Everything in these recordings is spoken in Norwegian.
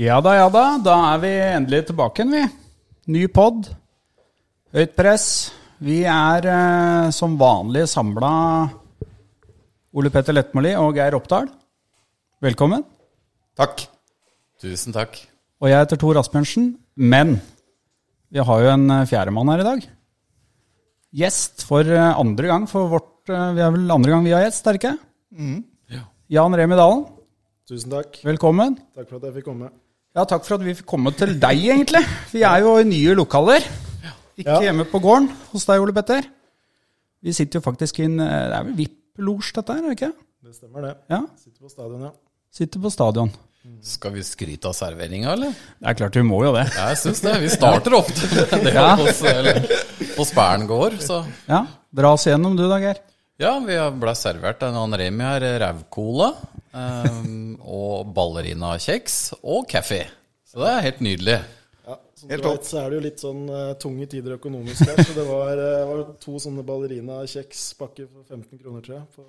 Ja da, ja da. Da er vi endelig tilbake igjen, vi. Ny pod. Høyt press. Vi er eh, som vanlig samla Ole Petter Lettmoli og Geir Oppdal. Velkommen. Takk. Tusen takk. Og jeg heter Tor Asbjørnsen. Men vi har jo en eh, fjerdemann her i dag. Gjest for eh, andre gang for vårt eh, Vi er vel andre gang vi har gjest, er det ikke? Jan Remi Dalen, Tusen takk. velkommen. Takk for at jeg fikk komme. Ja, takk for at vi fikk komme til deg, egentlig. Vi er jo i nye lokaler. Ikke Ja. hjemme på gården hos deg, Ole Petter. Vi sitter jo faktisk i en eh, Det er vel VIP-losj, dette her, er det ikke? Det stemmer, det. Ja. Sitter på stadion, ja. Sitter på stadion. Skal vi skryte av serveringa, eller? Det er klart vi må jo det. Ja, jeg syns det. Vi starter ofte med det Ja. hos, eller, på Spæren gård, så Ja, Dra oss gjennom du da, Geir. Ja, vi ble servert en Remi her, rævcola, um, og ballerinakjeks og kaffe. Så det er helt nydelig. ja som du vet, så er det jo litt sånn uh, tunge tider økonomisk her, så det var, uh, var to sånne ballerina-kjekspakker for 15 kroner, tror jeg. For,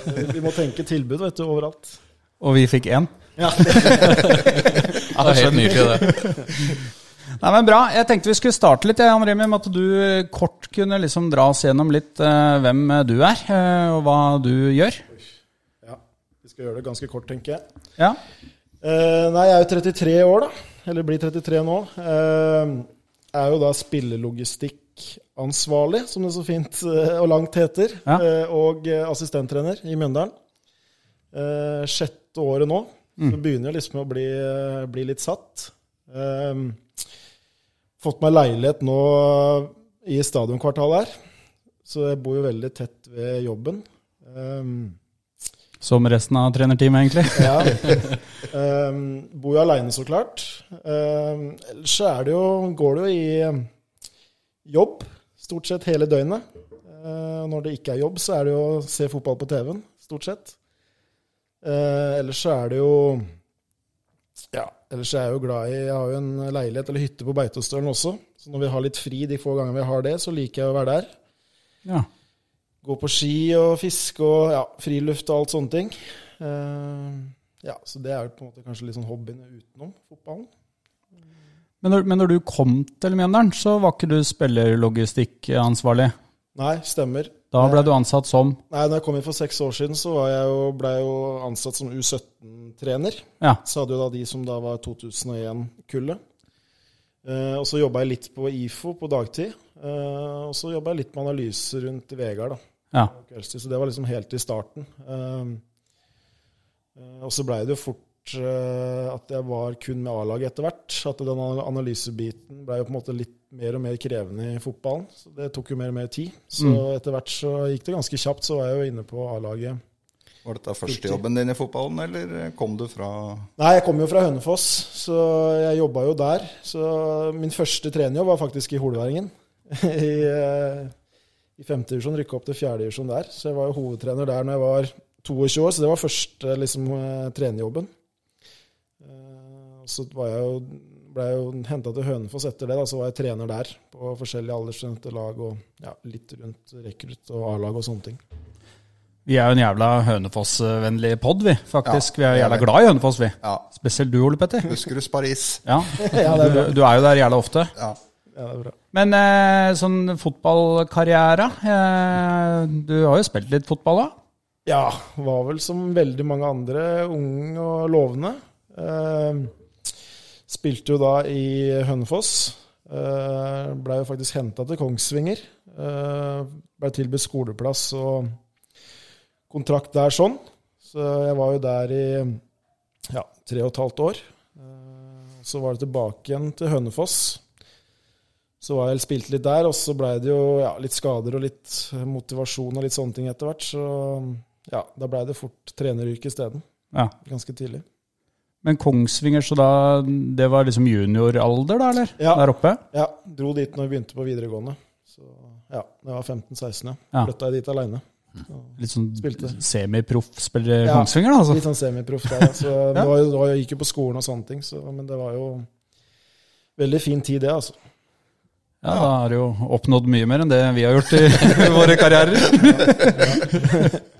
uh, vi må tenke tilbud, vet du, overalt. Og vi fikk én. Ja, Ja, det er helt nydelig, det. Nei, men Bra. Jeg tenkte vi skulle starte litt, Jan Remi, med at du eh, kort kunne liksom dra oss gjennom litt uh, hvem du er, uh, og hva du gjør. ja. Vi skal gjøre det ganske kort, tenker jeg. Ja. Uh, nei, jeg er jo 33 år, da. Eller blir 33 nå. jeg er jo da spillelogistikkansvarlig, som det så fint eh, og langt heter. Ja. Eh, og eh, assistenttrener i Mjøndalen. Eh, sjette året nå. Så begynner jeg liksom å bli, eh, bli litt satt. Eh, fått meg leilighet nå i stadionkvartalet her. Så jeg bor jo veldig tett ved jobben. Um, Som resten av trenerteamet, egentlig. ja. Um, bor jo aleine, så klart. Um, ellers så er det jo, går det jo i jobb stort sett hele døgnet. Uh, når det ikke er jobb, så er det jo å se fotball på TV-en, stort sett. Uh, ellers så er det jo ellers er jeg jo glad i Jeg har jo en leilighet eller hytte på Beitostølen også. Så når vi har litt fri de få gangene vi har det, så liker jeg å være der. Ja. Gå på ski og fiske og ja, friluft og alt sånne ting. Uh, ja, Så det er på en måte kanskje litt sånn hobbyene utenom fotballen. Men når, men når du kom til Mjøndalen, så var ikke du spillerlogistikkansvarlig. Nei, stemmer. Da ble du ansatt som Nei, når jeg kom inn for seks år siden, så var jeg jo, ble jeg jo ansatt som U17-trener. Ja. Så hadde jo da de som da var 2001-kullet. Eh, og så jobba jeg litt på IFO på dagtid. Eh, og så jobba jeg litt med analyse rundt Vegard, da. Ja. Så det var liksom helt i starten. Um, eh, og så blei det jo fort eh, at jeg var kun med A-laget etter hvert. At den analysebiten blei jo på en måte litt mer og mer krevende i fotballen. Så det tok jo mer og mer tid. Så etter hvert så gikk det ganske kjapt, så var jeg jo inne på A-laget. Var dette førstejobben din i fotballen, eller kom du fra Nei, jeg kom jo fra Hønefoss, så jeg jobba jo der. Så min første trenerjobb var faktisk i Holværingen. I, eh, i femte divisjon, rykka opp til fjerde divisjon der. Så jeg var jo hovedtrener der når jeg var 22 år, så det var første liksom, eh, trenerjobben. Eh, Så var jeg jo, ble jo henta til Hønefoss etter det, da, så var jeg trener der på forskjellige aldersstudente lag og ja, litt rundt rekrutt og A-lag og sånne ting. Vi er jo en jævla Hønefoss-vennlig pod, vi. Faktisk. Ja, vi er jævla glad i Hønefoss, vi. Ja, Spesielt du, Ole Petter. Buskeruds Paris. Ja. Ja, det er Du, du er jo der jævla ofte. Ja. Ja, det er bra. Men eh, sånn fotballkarriere eh, Du har jo spilt litt fotball, da? Ja, var vel som veldig mange andre ung og lovende. Eh, spilte jo da i Hønefoss. Eh, Blei jo faktisk henta til Kongsvinger. Eh, Blei tilbudt skoleplass og kontrakt der sånn. Så jeg var jo der i ja, tre og et halvt år. Eh, Så var det tilbake igjen til Hønefoss. Så var jeg spilt litt der, og så blei det jo ja, litt skader og litt motivasjon og litt sånne ting etter hvert. Så ja, da blei det fort treneryrke isteden. Ja. Ganske tidlig. Men Kongsvinger, så da Det var liksom junioralder, da, eller? Ja. Der oppe? Ja, dro dit når vi begynte på videregående. Så ja, da jeg var 15-16, ja. Ja. Flytta jeg dit aleine. Litt sånn semiproff spiller Ja. Kongsvinger, da, altså. Litt sånn semiproff der. ja. Så det var det var, jeg gikk jo på skolen og sånne ting, så, men det var jo veldig fin tid, det, altså. Ja, da har du jo oppnådd mye mer enn det vi har gjort i våre karrierer.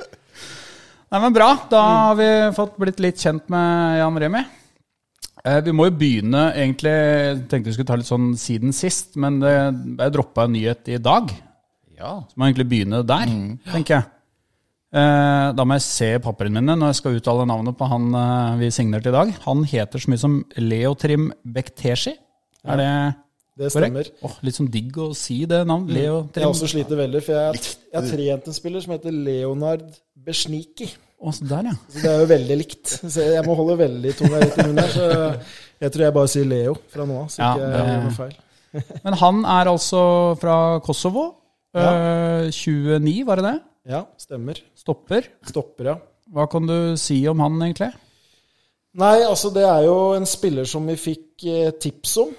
Nei, men Bra. Da har vi fått blitt litt kjent med Jan Remi. Eh, vi må jo begynne egentlig Jeg tenkte vi skulle ta litt sånn siden sist, men det ble droppa en nyhet i dag. Ja. Så må jeg egentlig begynne der, tenker jeg. Eh, da må jeg se papirene mine når jeg skal uttale navnet på han eh, vi signerte i dag. Han heter så mye som Leotrim Bekteshi. Er det Det stemmer. Oh, Åh, litt sånn digg å si det navnet. Leo Jeg Leotrim. også sliter veldig, for jeg, jeg har trent en spiller som heter Leonard Besniki. Så der, ja. Så det er jo veldig likt. Så jeg må holde veldig tunga rett i munnen her, så jeg tror jeg bare sier Leo fra nå av, så Ja, ikke jeg gjør noe feil. Men han er altså fra Kosovo. Eh, 29, var det det? Ja, stemmer. Stopper. Stopper, ja. Hva kan du si om han, egentlig? Nei, altså det er jo en spiller som vi fikk eh, tips om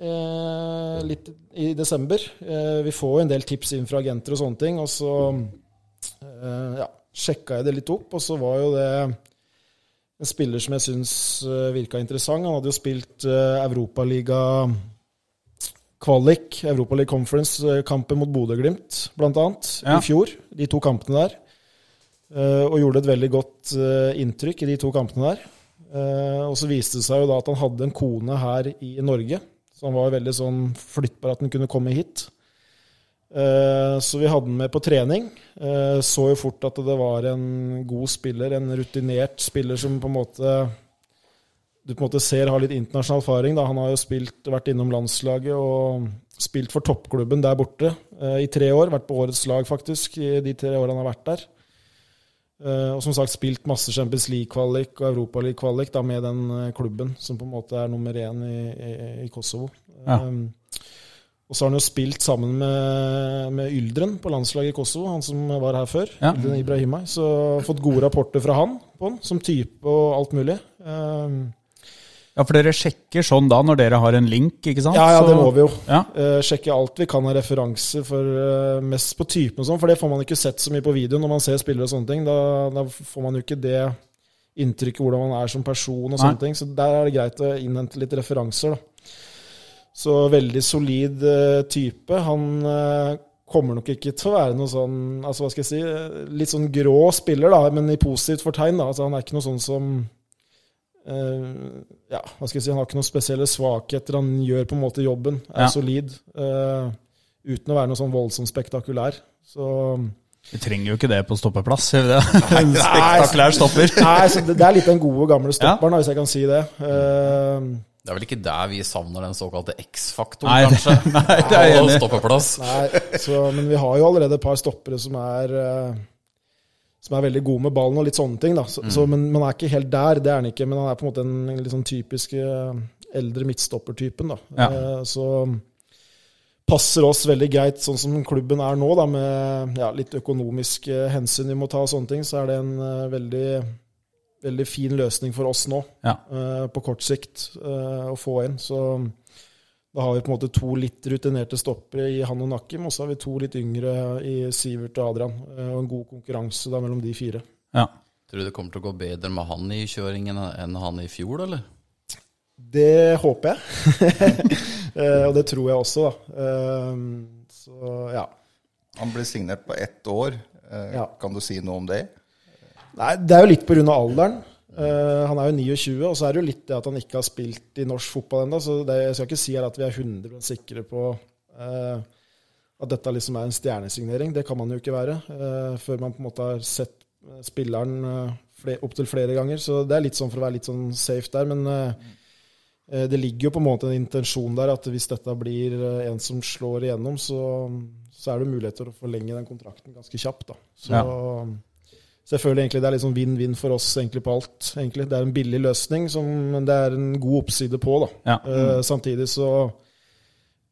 eh, litt i desember. Eh, vi får jo en del tips inn fra agenter og sånne ting, og så eh, ja, sjekka jeg det litt opp, og så var jo det en spiller som jeg syns eh, virka interessant. Han hadde jo spilt eh, Europaliga kvalik, Europaliga Conference-kampen mot Bodø-Glimt, blant annet, Ja. i fjor. De to kampene der. Eh, og gjorde et veldig godt eh, inntrykk i de to kampene der. Eh, og så viste det seg jo da at han hadde en kone her i Norge, så han var veldig sånn flyttbar at han kunne komme hit. Eh, så vi hadde han med på trening. Eh, så jo fort at det var en god spiller, en rutinert spiller som på en måte du på en måte ser har litt internasjonal erfaring. Da. Han har jo spilt, vært innom landslaget og spilt for toppklubben der borte eh, i tre år. Vært på årets lag, faktisk, i de tre årene han har vært der. Og som sagt spilt masse Champions League-kvalik og Europaliga-kvalik med den klubben, som på en måte er nummer én i, i, i Kosovo. Ja. Og så har han jo spilt sammen med, med Yldren på landslaget i Kosovo, han som var her før. Ja. Yldren Ibrahimai. Så fått gode rapporter fra han på han, som type og alt mulig. Um, Ja, for dere sjekker sånn da når dere har en link, ikke sant? ja, ja, det må vi jo. Ja, Uh, sjekke alt vi kan av referanser, for, eh, mest på typen og sånn, for det får man ikke sett så mye på video når man ser spillere og sånne ting. Da, da får man jo ikke det inntrykket hvordan man er som person og Nei. sånne ting. Så der er det greit å innhente litt referanser, da. Så veldig solid eh, type. Han eh, kommer nok ikke til å være noe sånn altså hva skal jeg si, eh, litt sånn grå spiller, da, men i positivt fortegn. da, altså Han er ikke noe sånn som eh, ja, hva skal jeg si, Han har ikke noen spesielle svakheter. Han gjør på en måte jobben, er Ja. solid. eh, uten å være noe sånn voldsomt spektakulær. Så Vi trenger jo ikke det på stoppeplass, det? Nei, spektakulær stopper. Nei, så det, det er litt den gode, gamle stopperen, ja. hvis jeg kan si det. Eh, Det er vel ikke der vi savner den såkalte X-faktoren, kanskje? nei, det er jeg enig i. Men vi har jo allerede et par stoppere som er eh, som er veldig gode med ballen og litt sånne ting. da. Så, så, men man er ikke helt der, det er han ikke. Men han er på en måte den litt sånn typiske eh, eldre midtstoppertypen. Ja. Eh, så passer oss veldig greit sånn som klubben er nå, da, med ja, litt økonomiske hensyn vi må ta og sånne ting. Så er det en veldig, veldig fin løsning for oss nå, Ja. uh, på kort sikt, uh, å få inn. Så da har vi på en måte to litt rutinerte stoppere i han og Nakim, og så har vi to litt yngre i Sivert og Adrian. eh, Og en god konkurranse da mellom de fire. Ja. Tror du det kommer til å gå bedre med han i kjøringen enn han i fjor, eller? Det håper jeg. Eh, og det tror jeg også, da. Så ja. Han ble signert på ett år. Ja. Kan du si noe om det? Nei, det er jo litt pga. alderen. Uh, han er jo 29, og så er det jo litt det at han ikke har spilt i norsk fotball ennå. Så det, jeg skal ikke si at vi er 100 sikre på uh, at dette liksom er en stjernesignering. Det kan man jo ikke være uh, før man på en måte har sett spilleren uh, opptil flere ganger. Så det er litt sånn for å være litt sånn safe der. Men det ligger jo på en måte en intensjon der at hvis dette blir en som slår igjennom, så, så er det muligheter å forlenge den kontrakten ganske kjapt. da. Så... Så jeg føler egentlig det er litt sånn vinn-vinn for oss egentlig på alt. egentlig. Det er en billig løsning, som, men det er en god oppside på. da. Ja. Uh, samtidig så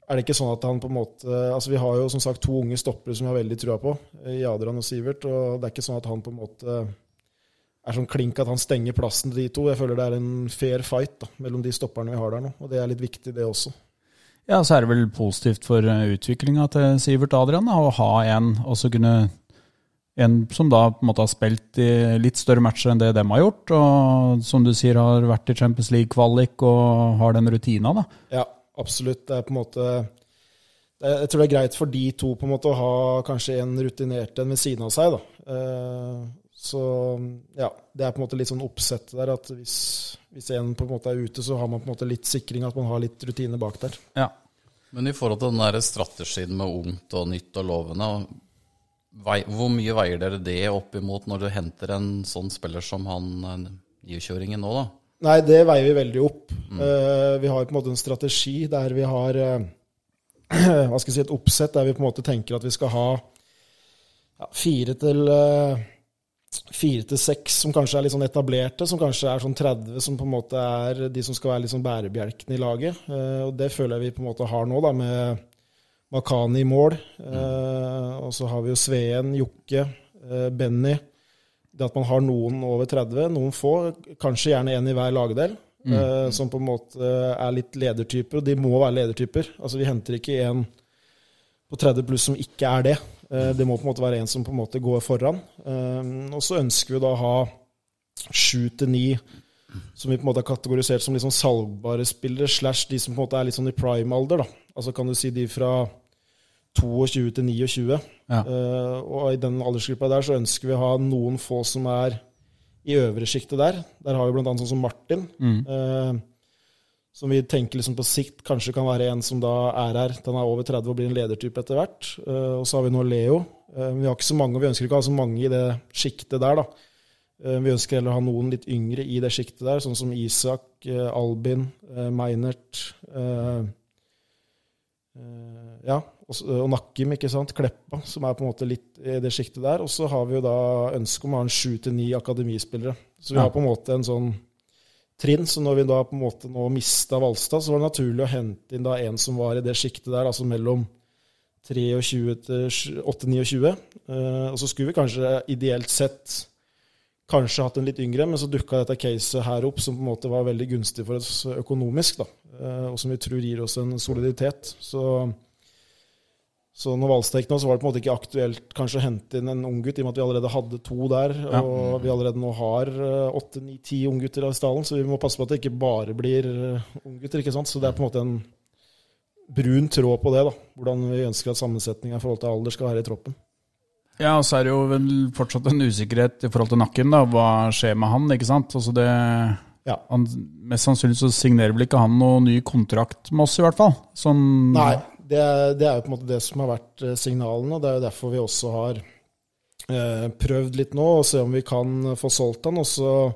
er det ikke sånn at han på en måte Altså Vi har jo som sagt to unge stoppere som vi har veldig trua på, i Adrian og Sivert. og Det er ikke sånn at han på en måte er sånn klink at han stenger plassen til de to. Jeg føler det er en fair fight da, mellom de stopperne vi har der nå, og det er litt viktig, det også. Ja, så er det vel positivt for utviklinga til Sivert Adrian da, å ha en, og så kunne en som da på en måte har spilt i litt større matcher enn det de har gjort, og som du sier har vært i Champions League-kvalik og har den rutina. da. Ja, absolutt. Det er på en måte Jeg tror det er greit for de to på en måte å ha kanskje en rutinert en ved siden av seg. da. Eh, så ja, det er på en måte litt sånn oppsett der at hvis, hvis en på en måte er ute, så har man på en måte litt sikring, at man har litt rutine bak der. Ja. Men i forhold til den der strategien med ungt og nytt og lovende, hvor mye veier dere det opp imot når du henter en sånn spiller som han eh, nykjøringen nå, da? Nei, det veier vi veldig opp. Eh, vi har på en måte en strategi der vi har uh, hva skal jeg si, et oppsett der vi på en måte tenker at vi skal ha ja, fire til eh, fire til seks som kanskje er litt sånn etablerte, som kanskje er sånn 30, som på en måte er de som skal være litt sånn bærebjelkene i laget. Og det føler jeg vi på en måte har nå, da, med Makani i mål. Eh, og så har vi jo Sveen, Jokke, eh, Benny. Det at man har noen over 30, noen få, kanskje gjerne en i hver lagdel, eh, som på en måte er litt ledertyper. Og de må være ledertyper. Altså Vi henter ikke en på 30 pluss som ikke er det. Eh, Det må på en måte være en som på en måte går foran. Eh, Og så ønsker vi da å ha sju til ni som vi på en måte har kategorisert som sånn salgbare spillere, slash de som på en måte er litt sånn i prime-alder. da. Altså kan du si de fra 22 til 29. Ja. Uh, og i den aldersgruppa der så ønsker vi å ha noen få som er i øvre sjiktet der. Der har vi annet sånn som Martin. eh, som vi tenker liksom på sikt kanskje kan være en som da er her til han er over 30 og blir en ledertype etter hvert. Uh, og så har vi nå Leo. Vi har ikke så mange, og vi ønsker ikke å ha så mange i det sjiktet der, da. Vi ønsker heller å ha noen litt yngre i det sjiktet der, sånn som Isak, Albin, Meinert Ja, og, og Nakkim, ikke sant. Kleppa, som er på en måte litt i det sjiktet der. Og så har vi jo da ønske om å ha en sju til ni akademispillere. Så vi Ja. har på en måte en sånn trinn. Så når vi da på en måte nå mista Valstad, så var det naturlig å hente inn da en som var i det sjiktet der, altså mellom 23 til 8-29. Eh, og så skulle vi kanskje ideelt sett kanskje hatt en litt yngre, men så dukka dette caset her opp som på en måte var veldig gunstig for oss økonomisk, da. Eh, og som vi tror gir oss en soliditet. Så, så når Valstek nå, så var det på en måte ikke aktuelt kanskje å hente inn en unggutt, i og med at vi allerede hadde to der, og vi allerede nå har åtte, ni, ti unggutter i stallen, så vi må passe på at det ikke bare blir eh, unggutter, ikke sant. Så det er på en måte en brun tråd på det, da. Hvordan vi ønsker at sammensetninga i forhold til alder skal være i troppen. Ja, og så er det jo vel fortsatt en usikkerhet i forhold til nakken. da, Hva skjer med han? ikke sant? Altså det, Ja. han, Mest sannsynlig så signerer vel ikke han noen ny kontrakt med oss, i hvert fall. Sånn, Nei, det, er- det er jo på en måte det som har vært eh, signalene. og Det er jo derfor vi også har eh, prøvd litt nå, og se om vi kan få solgt han. Og så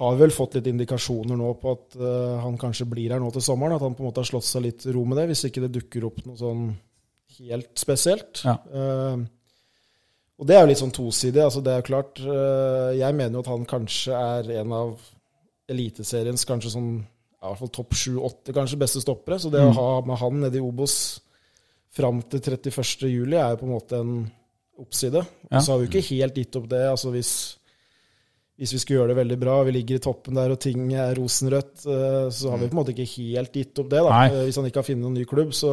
har vi vel fått litt indikasjoner nå på at eh, han kanskje blir her nå til sommeren. At han på en måte har slått seg litt ro med det, hvis ikke det dukker opp noe sånn helt spesielt. Ja. Eh, og det er jo litt sånn tosidig. altså det er jo klart, eh, Jeg mener jo at han kanskje er en av eliteseriens kanskje sånn, i hvert fall topp sju-åtte kanskje beste stoppere. Så det å ha med han nede i Obos fram til 31. juli er jo på en måte en oppside. Ja. Så har vi jo ikke helt gitt opp det. altså hvis, hvis vi skulle gjøre det veldig bra, vi ligger i toppen der og ting er rosenrødt, eh, så har vi på en måte ikke helt gitt opp det. da. Nei. Eh, Hvis han ikke har funnet noen ny klubb, så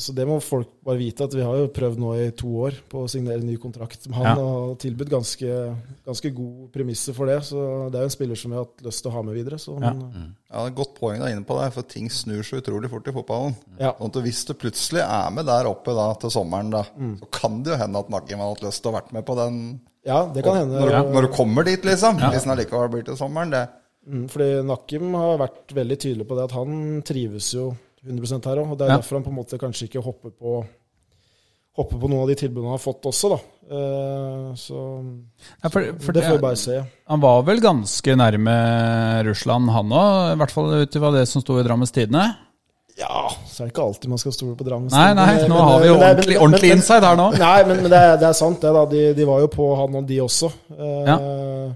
Så det må folk bare vite, at vi har jo prøvd nå i to år på å signere ny kontrakt med han, Ja. og tilbudt ganske, ganske god premisser for det. Så det er jo en spiller som vi har hatt lyst til å ha med videre. Så, Ja. men, Ja, det er et Godt poeng du er inne på der, for ting snur så utrolig fort i fotballen. Ja. Sånn at Hvis du plutselig er med der oppe da, til sommeren, da, Mm. så kan det jo hende at Nakim har hatt lyst til å vært med på den ja, det kan hende. når, du- når du kommer dit, liksom. Hvis den allikevel blir til sommeren. det Mm, Fordi Nakim har vært veldig tydelig på det at han trives jo 100 her òg. Og det er Ja. derfor han på en måte kanskje ikke hopper på Hopper på noen av de tilbudene han har fått også, da. Eh, Så Ja, for, for det får vi bare se. Han var vel ganske nærme Russland, han òg? I hvert fall ut ifra det som sto i Drammens Tidende? Ja, så er det ikke alltid man skal stole på Drammens. Nei, nei, nå men- har vi jo men er- ordentlig, men- ordentlig men- inside her nå. Nei, men, men det, er, det er sant, det. da. De, de var jo på han og de også. Eh,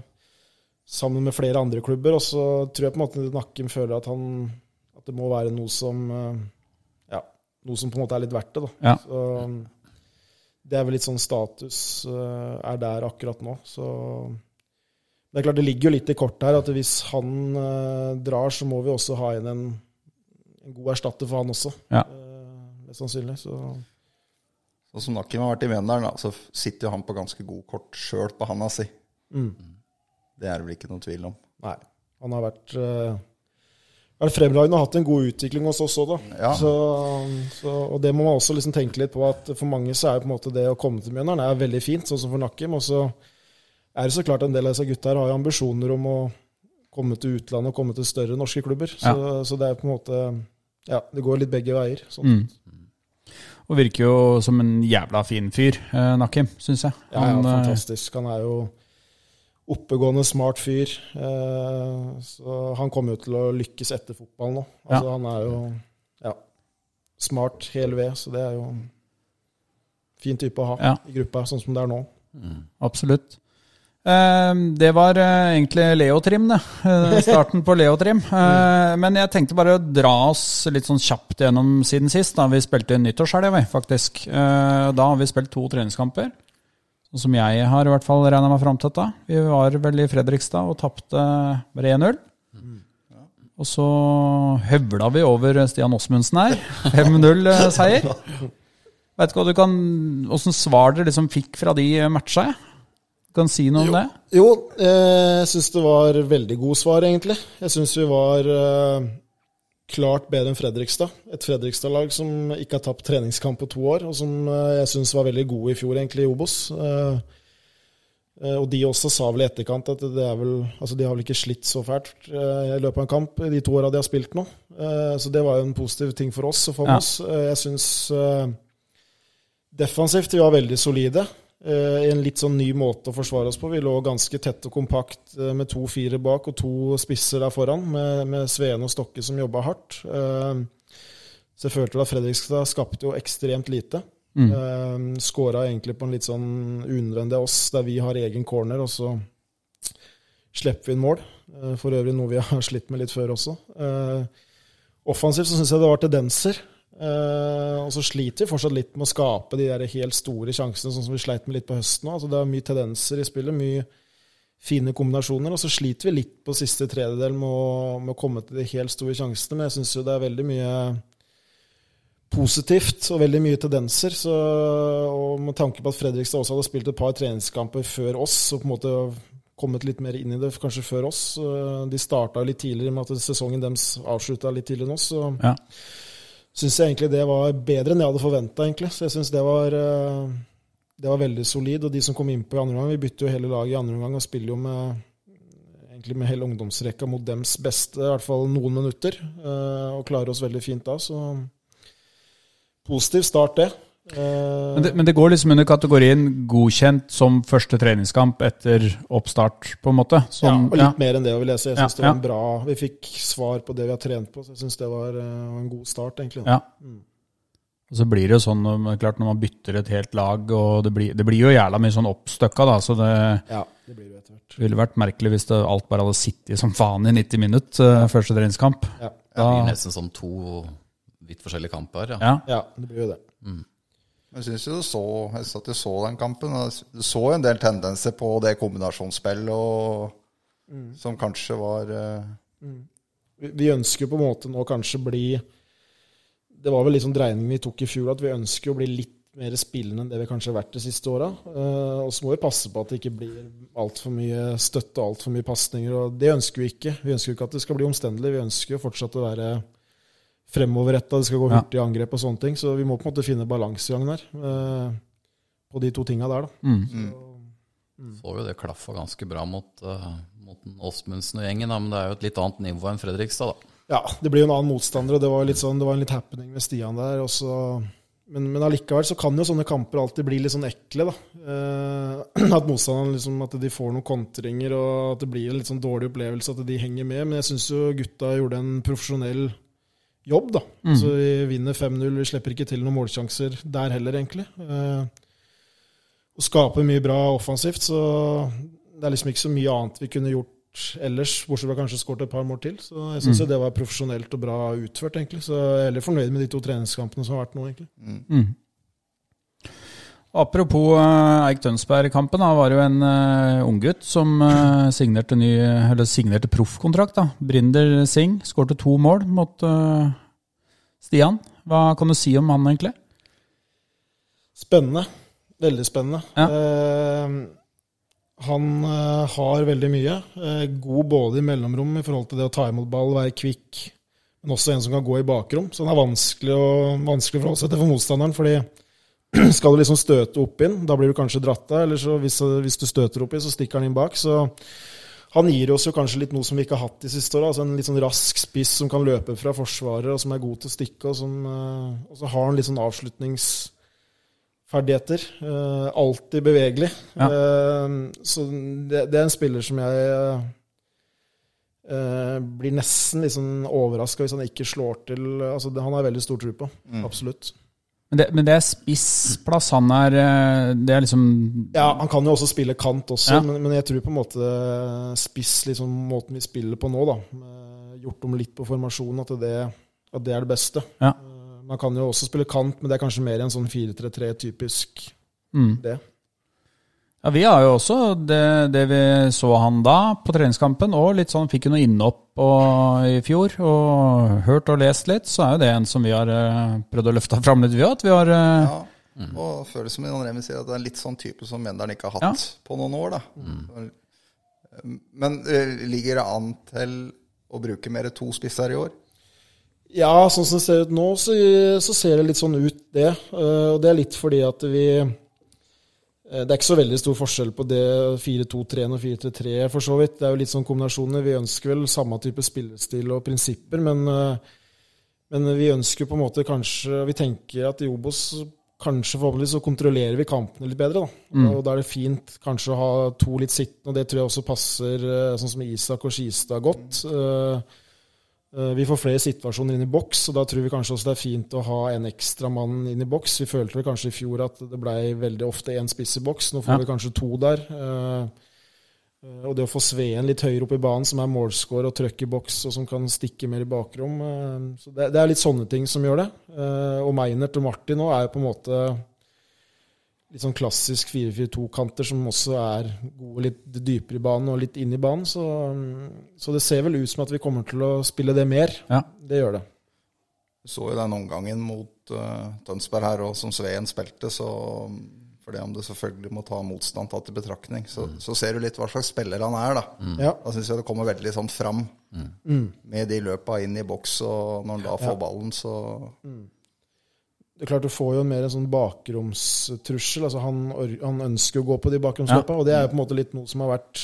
Sammen med flere andre klubber. Og så tror jeg på en måte Nakken føler at han At det må være noe som eh, Ja, noe som på en måte er litt verdt det. da. Ja. Så, det er vel litt sånn status eh, er der akkurat nå. Så det er klart det ligger jo litt i kortet her at hvis han eh, drar, så må vi også ha inn en, en god erstatter for han også. Ja. Mest sannsynlig. Så Og som Nakim har vært i Mjøndalen, da, så sitter jo han på ganske god kort sjøl på handa si. mm. Det er det vel ikke noen tvil om. nei. Han har vært, uh, vært fremragende og hatt en god utvikling hos oss òg, da. Ja. Så, så, og det må man også liksom tenke litt på, at for mange så er på en måte det å komme til Mjøndalen er veldig fint, sånn som for Nakkim. Og så er det så klart en del av disse gutta her har jo ambisjoner om å komme til utlandet og komme til større norske klubber. Så, så det er på en måte Ja, det går litt begge veier. Sånn. Mm. Og virker jo som en jævla fin fyr, eh, Nakim, syns jeg. Ja, ja, eh, fantastisk. Han er jo oppegående, smart fyr. Eh, så han kommer jo til å lykkes etter fotballen nå. Altså, Han er jo ja, smart hel ved, så det er jo en fin type å ha Ja. i gruppa, sånn som det er nå. Absolutt. Eh, Det var egentlig egentlig Leotrim, det. Eh, Starten på Leotrim. Eh, Men jeg tenkte bare å dra oss litt sånn kjapt gjennom siden sist. Da vi spilte nyttårshelg, faktisk. Eh, Da har vi spilt to treningskamper. Sånn som jeg har i hvert fall regna meg fram til dette. Vi var vel i Fredrikstad og tapte bare 1-0. Og så høvla vi over Stian Åsmundsen her. 5-0-seier. Vet ikke hva du kan Åssen svar dere liksom fikk fra de matcha? Kan si noe om det? Jo, eh, jeg syns det var veldig god svar, egentlig. Jeg syns vi var eh, klart bedre enn Fredrikstad. Et Fredrikstad-lag som ikke har tapt treningskamp på to år, og som eh, jeg syns var veldig gode i fjor, egentlig, i Obos. Eh, eh, og de også sa vel i etterkant at det er vel Altså, de har vel ikke slitt så fælt i løpet av en kamp de to åra de har spilt nå. Så det var jo en positiv ting for oss og for Ja. oss. Jeg syns defensivt vi var veldig solide. Eh, I en litt sånn ny måte å forsvare oss på. Vi lå ganske tett og kompakt eh, med to fire bak og to spisser der foran, med, med Sveen og Stokke som jobba hardt. Eh, Så jeg følte at Fredrikstad skapte jo ekstremt lite. Mm. Skåra egentlig på en litt sånn unødvendig oss, der vi har egen corner, og så slipper vi inn mål. Eh, For øvrig noe vi har slitt med litt før også. Eh, Offensivt så syns jeg det var tendenser. Eh, og så sliter vi fortsatt litt med å skape de der helt store sjansene, sånn som vi sleit med litt på høsten. Altså, det er mye tendenser i spillet, mye fine kombinasjoner. Og så sliter vi litt på siste tredjedel med å, med å komme til de helt store sjansene. Men jeg syns jo det er veldig mye positivt og veldig mye tendenser. Så, og med tanke på at Fredrikstad også hadde spilt et par treningskamper før oss, og på en måte kommet litt mer inn i det kanskje før oss. eh, De starta litt tidligere med at sesongen deres avslutta litt tidligere enn oss. Så Ja. Syns jeg egentlig det var bedre enn jeg hadde forventa, egentlig. Så jeg syns det var eh, det var veldig solid. Og de som kom innpå i andre omgang, vi bytter jo hele laget i andre omgang og spiller jo med egentlig med hele ungdomsrekka mot dems beste, i hvert fall noen minutter. eh, Og klarer oss veldig fint da, så positiv start, det. Eh, Men det, men det går liksom under kategorien godkjent som første treningskamp etter oppstart, på en måte? ja, og litt mer enn det, vil jeg si. Jeg Ja, det var ja. en bra Vi fikk svar på det vi har trent på, så jeg syns det var eh, en god start, egentlig. Ja. Og så blir det jo sånn klart når man bytter et helt lag, og det blir, det blir jo jævla mye sånn oppstøkka, da. Så det Ja, det blir jo etter hvert. ville vært merkelig hvis det alt bare hadde sittet som faen i 90 minutter, eh, første treningskamp. Ja, Det blir nesten som to vidt forskjellige kamper. Ja. ja. ja det blir jo det. Jeg syns jo du så Jeg satt og så den kampen. og Du så en del tendenser på det kombinasjonsspillet og, som kanskje var mm. Vi vi ønsker jo på en måte nå kanskje bli Det var vel litt sånn dreining vi tok i fjor, at vi ønsker å bli litt mer spillende enn det vi kanskje har vært de siste åra. Og så må vi passe på at det ikke blir altfor mye støtte og altfor mye pasninger. Og det ønsker vi ikke. Vi ønsker jo ikke at det skal bli omstendelig. Vi ønsker jo fortsatt å være fremoverretta, det skal gå hurtig angrep og sånne ting. Så vi må på en måte finne balansegangen her eh, på de to tinga der, da. Mm. Så jo det klaffa ganske bra mot, uh, mot Åsmundsen og gjengen, da, men det er jo et litt annet nivå enn Fredrikstad. da. Ja, det blir jo en annen motstander, og det var litt sånn, det var en litt happening med Stian der. Og så, men, men allikevel så kan jo sånne kamper alltid bli litt sånn ekle, da. Eh, at motstanderne liksom, at de får noen kontringer, og at det blir en litt sånn dårlig opplevelse, at de henger med. Men jeg syns jo gutta gjorde en profesjonell jobb, da. Så vi vinner 5-0, vi slipper ikke til noen målsjanser der heller, egentlig. Eh, og skaper mye bra offensivt, så det er liksom ikke så mye annet vi kunne gjort ellers, bortsett fra kanskje skåret et par mål til. Så jeg syns mm. det var profesjonelt og bra utført, egentlig. Så jeg er heller fornøyd med de to treningskampene som har vært nå, egentlig. Mm. Apropos uh, Eik Tønsberg-kampen, da var det jo en uh, unggutt som uh, signerte, ny, eller signerte proffkontrakt. da. Brinder Singh skårte to mål mot uh, Stian. Hva kan du si om han, egentlig? Spennende. Veldig spennende. Ja. Uh, han eh, har veldig mye. Eh, god både i mellomrom i forhold til det å ta imot ball, være kvikk, men også en som kan gå i bakrom. Så han er vanskelig å, vanskelig å forholde seg til for motstanderen. fordi skal du liksom støte opp inn, da blir du kanskje dratt av. Eller så hvis, hvis, du støter opp inn, så stikker han inn bak. Så han gir oss jo kanskje litt noe som vi ikke har hatt de siste åra. Altså en litt sånn rask spiss som kan løpe fra forsvarer, og som er god til å stikke. Og, som, og så har han litt sånn avslutningsferdigheter. Uh, alltid bevegelig. Ja. Uh, så det, det, er en spiller som jeg blir nesten liksom overraska hvis han ikke slår til. Altså, han har veldig stor tro på. Mm. Absolutt. Men det, men det, er spissplass han er Det er liksom Ja, han kan jo også spille kant også, ja. men, men, jeg tror på en måte spiss, liksom måten vi spiller på nå, da, gjort om litt på formasjonen, at det, at det er det beste. Ja. Man kan jo også spille kant, men det er kanskje mer en sånn 4-3-3-typisk mm. det. Ja, Vi har jo også det, det, vi så han da på treningskampen, og litt sånn fikk jo noe innhopp i fjor. Og hørt og lest litt, så er jo det en som vi har uh, prøvd å løfte fram litt, vi òg. Uh, ja, mm. og føles som Remi sier, at det er litt sånn type som Menderen ikke har hatt ja. på noen år. da. Mm. Men uh, ligger det an til å bruke mer to spisser i år? Ja, sånn som det ser ut nå, så, så, ser det litt sånn ut, det. Eh, og det er litt fordi at vi eh, Det er ikke så veldig stor forskjell på det 4-2-3 og 4-3-3, for så vidt. Det er jo litt sånn kombinasjoner. Vi ønsker vel samme type spillestil og prinsipper, men, eh, men vi ønsker på en måte kanskje Vi tenker at i Obos kanskje forhåpentligvis så kontrollerer vi kampene litt bedre. Da. Mm. Og da er det fint kanskje å ha to litt sittende, og det tror jeg også passer sånn som Isak og Skistad godt. Mm. Eh, vi får flere situasjoner inn i boks, og da tror vi kanskje også det er fint å ha en ekstra mann inn i boks. Vi følte vel kanskje i fjor at det blei veldig ofte én spiss i boks. Nå får ja. vi kanskje to der. Eh, eh, og det å få Sveen litt høyere opp i banen, som er målscorer og trøkk i boks, og som kan stikke mer i bakrom så det, er litt sånne ting som gjør det. Og Meinert og Martin nå er jo på en måte litt sånn klassisk 4-4-2-kanter som også er gode litt dypere i banen og litt inn i banen. Så, så, det ser vel ut som at vi kommer til å spille det mer. Ja. Det gjør det. Du så jo den omgangen mot uh, Tønsberg her, og som Sveen spilte, så for det om du selvfølgelig må ta motstand tatt i betraktning, så, mm. så, ser du litt hva slags spiller han er. Da mm. ja. Da syns jeg det kommer veldig sånn fram mm. med de løpa inn i boks, og når han da får ja. ballen, så mm det er klart Du får jo mer en sånn bakromstrussel. altså han, han, ønsker å gå på de bakromsløpa, ja. og det er jo på en måte litt noe som har vært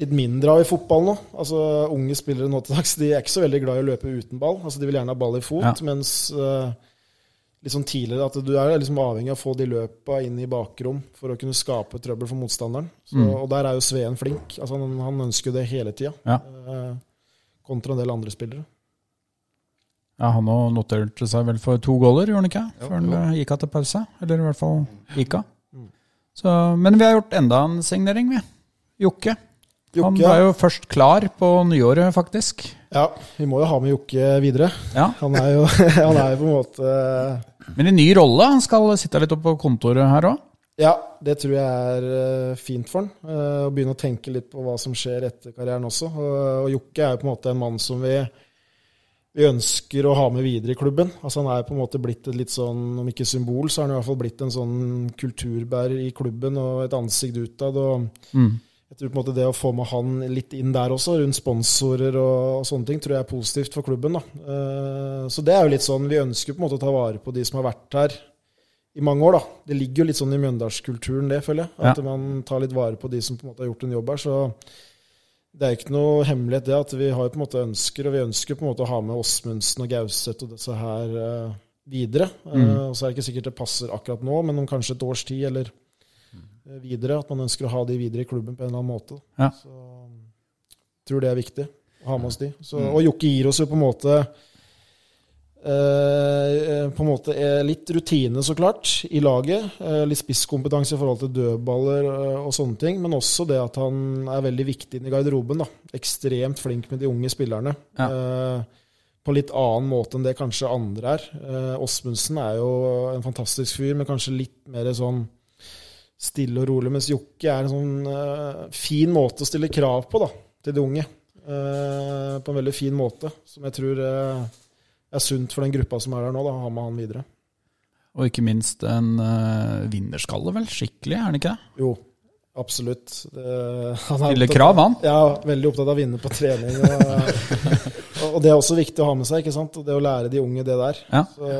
litt mindre av i fotball nå. Altså Unge spillere nå til dags de er ikke så veldig glad i å løpe uten ball. altså De vil gjerne ha ball i fot, ja. mens uh, sånn tidligere at du er liksom avhengig av å få de løpa inn i bakrom for å kunne skape trøbbel for motstanderen. Så, mm. Og der er jo Sveen flink. altså Han, han ønsker det hele tida, ja. uh, kontra en del andre spillere. Ja, Han noterte seg vel for to goller, gjorde han ikke? Før han gikk av til pause. Eller i hvert fall gikk av. Så, men vi har gjort enda en signering, vi. Jokke. Jokke. Han ble jo først klar på nyåret, faktisk. Ja, vi må jo ha med Jokke videre. Ja. Han, er jo, han er jo på en måte Men i ny rolle? Han skal sitte litt oppe på kontoret her òg? Ja, det tror jeg er eh, fint for han. Eh, å begynne å tenke litt på hva som skjer etter karrieren også. Og Jokke er jo på en måte en mann som vi vi ønsker å ha med videre i klubben. Altså Han er på en måte blitt et litt sånn, om ikke symbol, så er han i hvert fall blitt en sånn kulturbærer i klubben og et ansikt utad. og mm. Jeg tror på en måte det å få med han litt inn der også, rundt sponsorer og, og sånne ting, tror jeg er positivt for klubben. da. Uh, så det er jo litt sånn, Vi ønsker på en måte å ta vare på de som har vært her i mange år. da. Det ligger jo litt sånn i mjøndalskulturen, det, føler jeg. At ja. man tar litt vare på de som på en måte har gjort en jobb her. så det er ikke noe hemmelighet det at vi har på en måte ønsker, og vi ønsker på en måte å ha med Åsmundsen og Gauseth og disse her uh, videre. Mm. Uh, og Så er det ikke sikkert det passer akkurat nå, men om kanskje et års tid eller uh, videre. At man ønsker å ha de videre i klubben på en eller annen måte. Ja. Så jeg tror det er viktig å ha med oss de. Så, mm. Og Jokke gir oss jo på en måte Eh, på en måte litt rutine, så klart, i laget. Eh, litt spisskompetanse i forhold til dødballer eh, og sånne ting. Men også det at han er veldig viktig inn i garderoben. da. Ekstremt flink med de unge spillerne. Ja. på litt annen måte enn det kanskje andre er. Eh, Åsmundsen er jo en fantastisk fyr, men kanskje litt mer sånn stille og rolig. Mens Jokke er en sånn eh, fin måte å stille krav på da, til de unge. Eh, på en veldig fin måte, som jeg tror eh, er sunt for den gruppa som er der nå. da, å Ha med han videre. Og ikke minst en uh, vinnerskalle, vel? Skikkelig, er han ikke det? Jo, absolutt. Uh, han er Stiller krav, han. Ja, veldig opptatt av å vinne på trening. Og, og det er også viktig å ha med seg, ikke sant? Det å lære de unge det der. Ja. Så,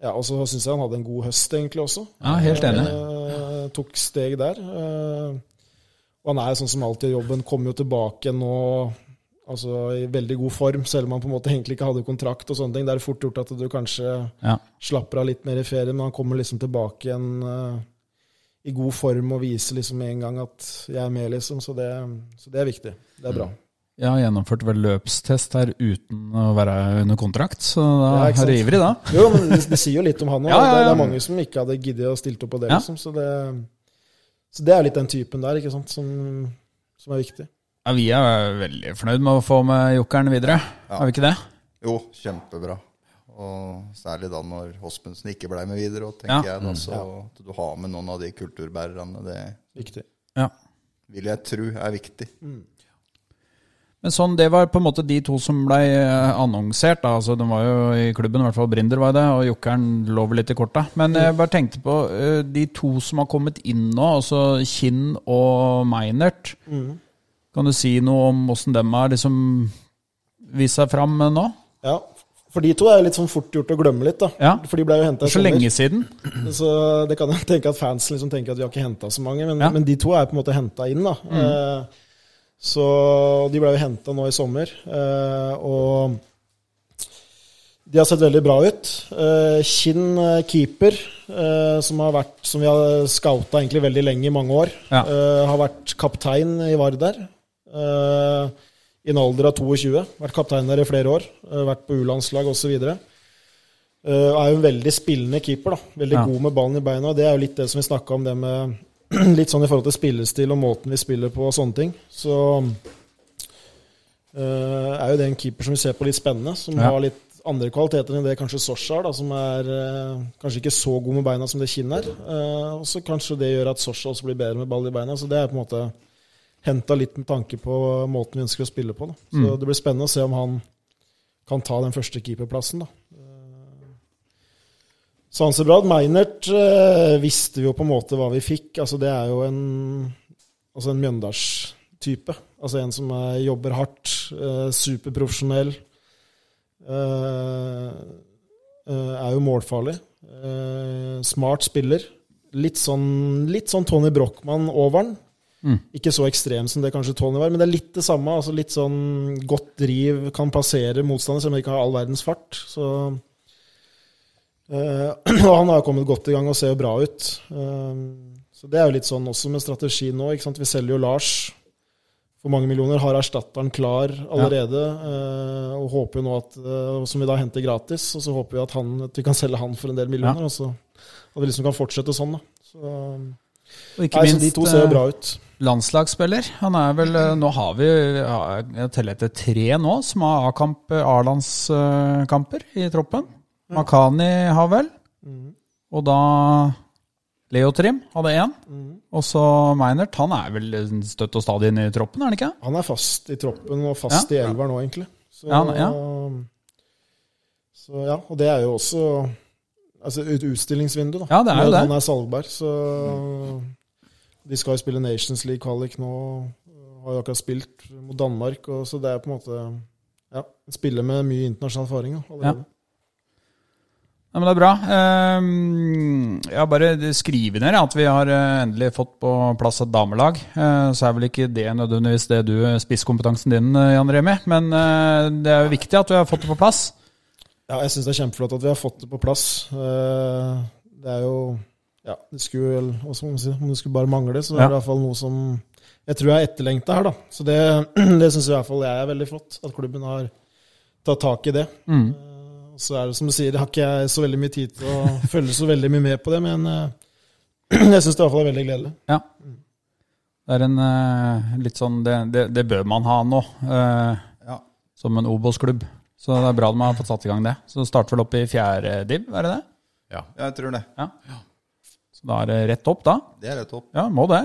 ja, og så syns jeg han hadde en god høst, egentlig, også. Ja, helt enig. Uh, tok steg der. Uh, og han er sånn som alltid i jobben, kommer jo tilbake nå altså, i veldig god form, selv om han på en måte egentlig ikke hadde kontrakt og sånne ting. Det er fort gjort at du kanskje Ja. slapper av litt mer i ferie, men han kommer liksom tilbake igjen uh, i god form og viser liksom en gang at jeg er med, liksom. Så det, så det er viktig. Det er bra. Jeg har gjennomført vel løpstest her uten å være under kontrakt, så da Ja, er du ivrig, da. Jo, men det, det sier jo litt om han òg. Ja, det, det er mange som ikke hadde giddet å stilt opp på det, liksom. Så det, så det er litt den typen der, ikke sant, som, som er viktig. Ja, vi er veldig fornøyd med å få med jokeren videre, er vi ikke det? Jo, kjempebra. Og særlig da når Hospundsen ikke blei med videre. Og tenker Ja. jeg da, så at du har med noen av de kulturbærerne, det Viktig. Ja. vil jeg tro er viktig. Men sånn, det var på en måte de to som ble eh, annonsert. Da. Altså, de var jo i klubben, i hvert fall Brinder var det, og Jokkeren lå vel litt i korta. Men jeg bare tenkte på eh, de to som har kommet inn nå, altså Kinn og Meinert. Kan du si noe om åssen dem har liksom vist seg fram nå? Ja, for de to er litt sånn fort gjort å glemme litt, da. Ja. For de ble jo henta i sommer. Så lenge siden. Så det kan jeg tenke at fansen liksom tenker at vi har ikke henta så mange, men, Ja. men de to er på en måte henta inn, da. Eh, så de ble jo henta nå i sommer, eh, og de har sett veldig bra ut. Eh, Kinn eh, keeper, eh, som, har vært, som vi har scouta veldig lenge, i mange år, Ja. eh, har vært kaptein i Vardar. Eh, I en alder av 22. Vært kaptein der i flere år. eh, vært på U-landslag osv. Uh, er jo en veldig spillende keeper. da, Veldig Ja. god med ballen i beina. Det er jo litt det som vi snakka om, det med litt sånn i forhold til spillestil og måten vi spiller på og sånne ting. Så uh, er jo det en keeper som vi ser på litt spennende, som Ja. har litt andre kvaliteter enn det kanskje Sosha har, da, som er uh, kanskje ikke så god med beina som det Kinn er. Uh, og så kanskje det gjør at Sosha også blir bedre med ball i beina. Så det er på en måte henta litt med tanke på måten vi ønsker å spille på. Da. Så Mm. det blir spennende å se om han kan ta den første keeperplassen. da. Sansebrad Meinert eh, visste vi jo på en måte hva vi fikk. Altså Det er jo en, altså en Mjøndalstype. Altså En som er, jobber hardt, eh, superprofesjonell. Eh, eh, er jo målfarlig. Eh, smart spiller. Litt sånn, litt sånn Tony Brochmann over den. Mm. Ikke så ekstrem som det kanskje Tony var, men det er litt det samme. altså Litt sånn godt driv, kan passere motstander, selv om de ikke har all verdens fart. Så Eh, og han har kommet godt i gang og ser jo bra ut. Eh, så det er jo litt sånn også med strategi nå. Vi selger jo Lars for mange millioner, har erstatteren klar allerede. eh, og håper jo nå at Som vi da henter gratis. Og så håper vi at, han, at vi kan selge han for en del millioner. Og så at vi liksom kan fortsette sånn, da. Så, Og ikke nei, så de to ser jo bra ut. Landslagsspiller. Han er vel eh, Nå har vi Jeg teller etter tre nå som har A-landskamper i troppen. Makani har vel. Og da Leo Trim hadde én. Og så Meinert. Han er vel støtt og stadig inne i troppen, er han ikke? Han er fast i troppen og fast i elver nå, egentlig. Så, Ja, ja. så ja, og det er jo også altså et utstillingsvindu, da. Ja, det er jo det. Han er salgbar, så De skal jo spille Nations League-kvalik nå. Har jo akkurat spilt mot Danmark, og så det er på en måte ja, spiller med mye internasjonal erfaring allerede. Ja, men det er bra. Ehm, Jeg har bare skrevet ned at vi har eh, endelig fått på plass et damelag. Eh, Så er vel ikke det nødvendigvis det du spisskompetansen din, eh, Jan Remi. Men eh, det er jo viktig at vi har fått det på plass. Ja, jeg syns det er kjempeflott at vi har fått det på plass. Eh, Det er jo Ja, det skulle vel man si, Om det skulle bare mangle, så er det i hvert fall noe som jeg tror er etterlengta her, da. Så det, det syns i hvert fall jeg er veldig flott. At klubben har tatt tak i det. Mm. Eh, Så er det som du sier, har ikke jeg så veldig mye tid til å følge så veldig mye med på det, men eh, jeg syns det i hvert fall er veldig gledelig. Ja. Det er en eh, litt sånn Det, det, det bør man ha nå, eh, Ja. som en Obos-klubb. Så det er bra de har fått satt i gang det. Så det starter vel opp i fjerde div, er det det? Ja. Jeg tror det. Ja. Så da er det rett opp, da? Det er rett opp. Ja, må det.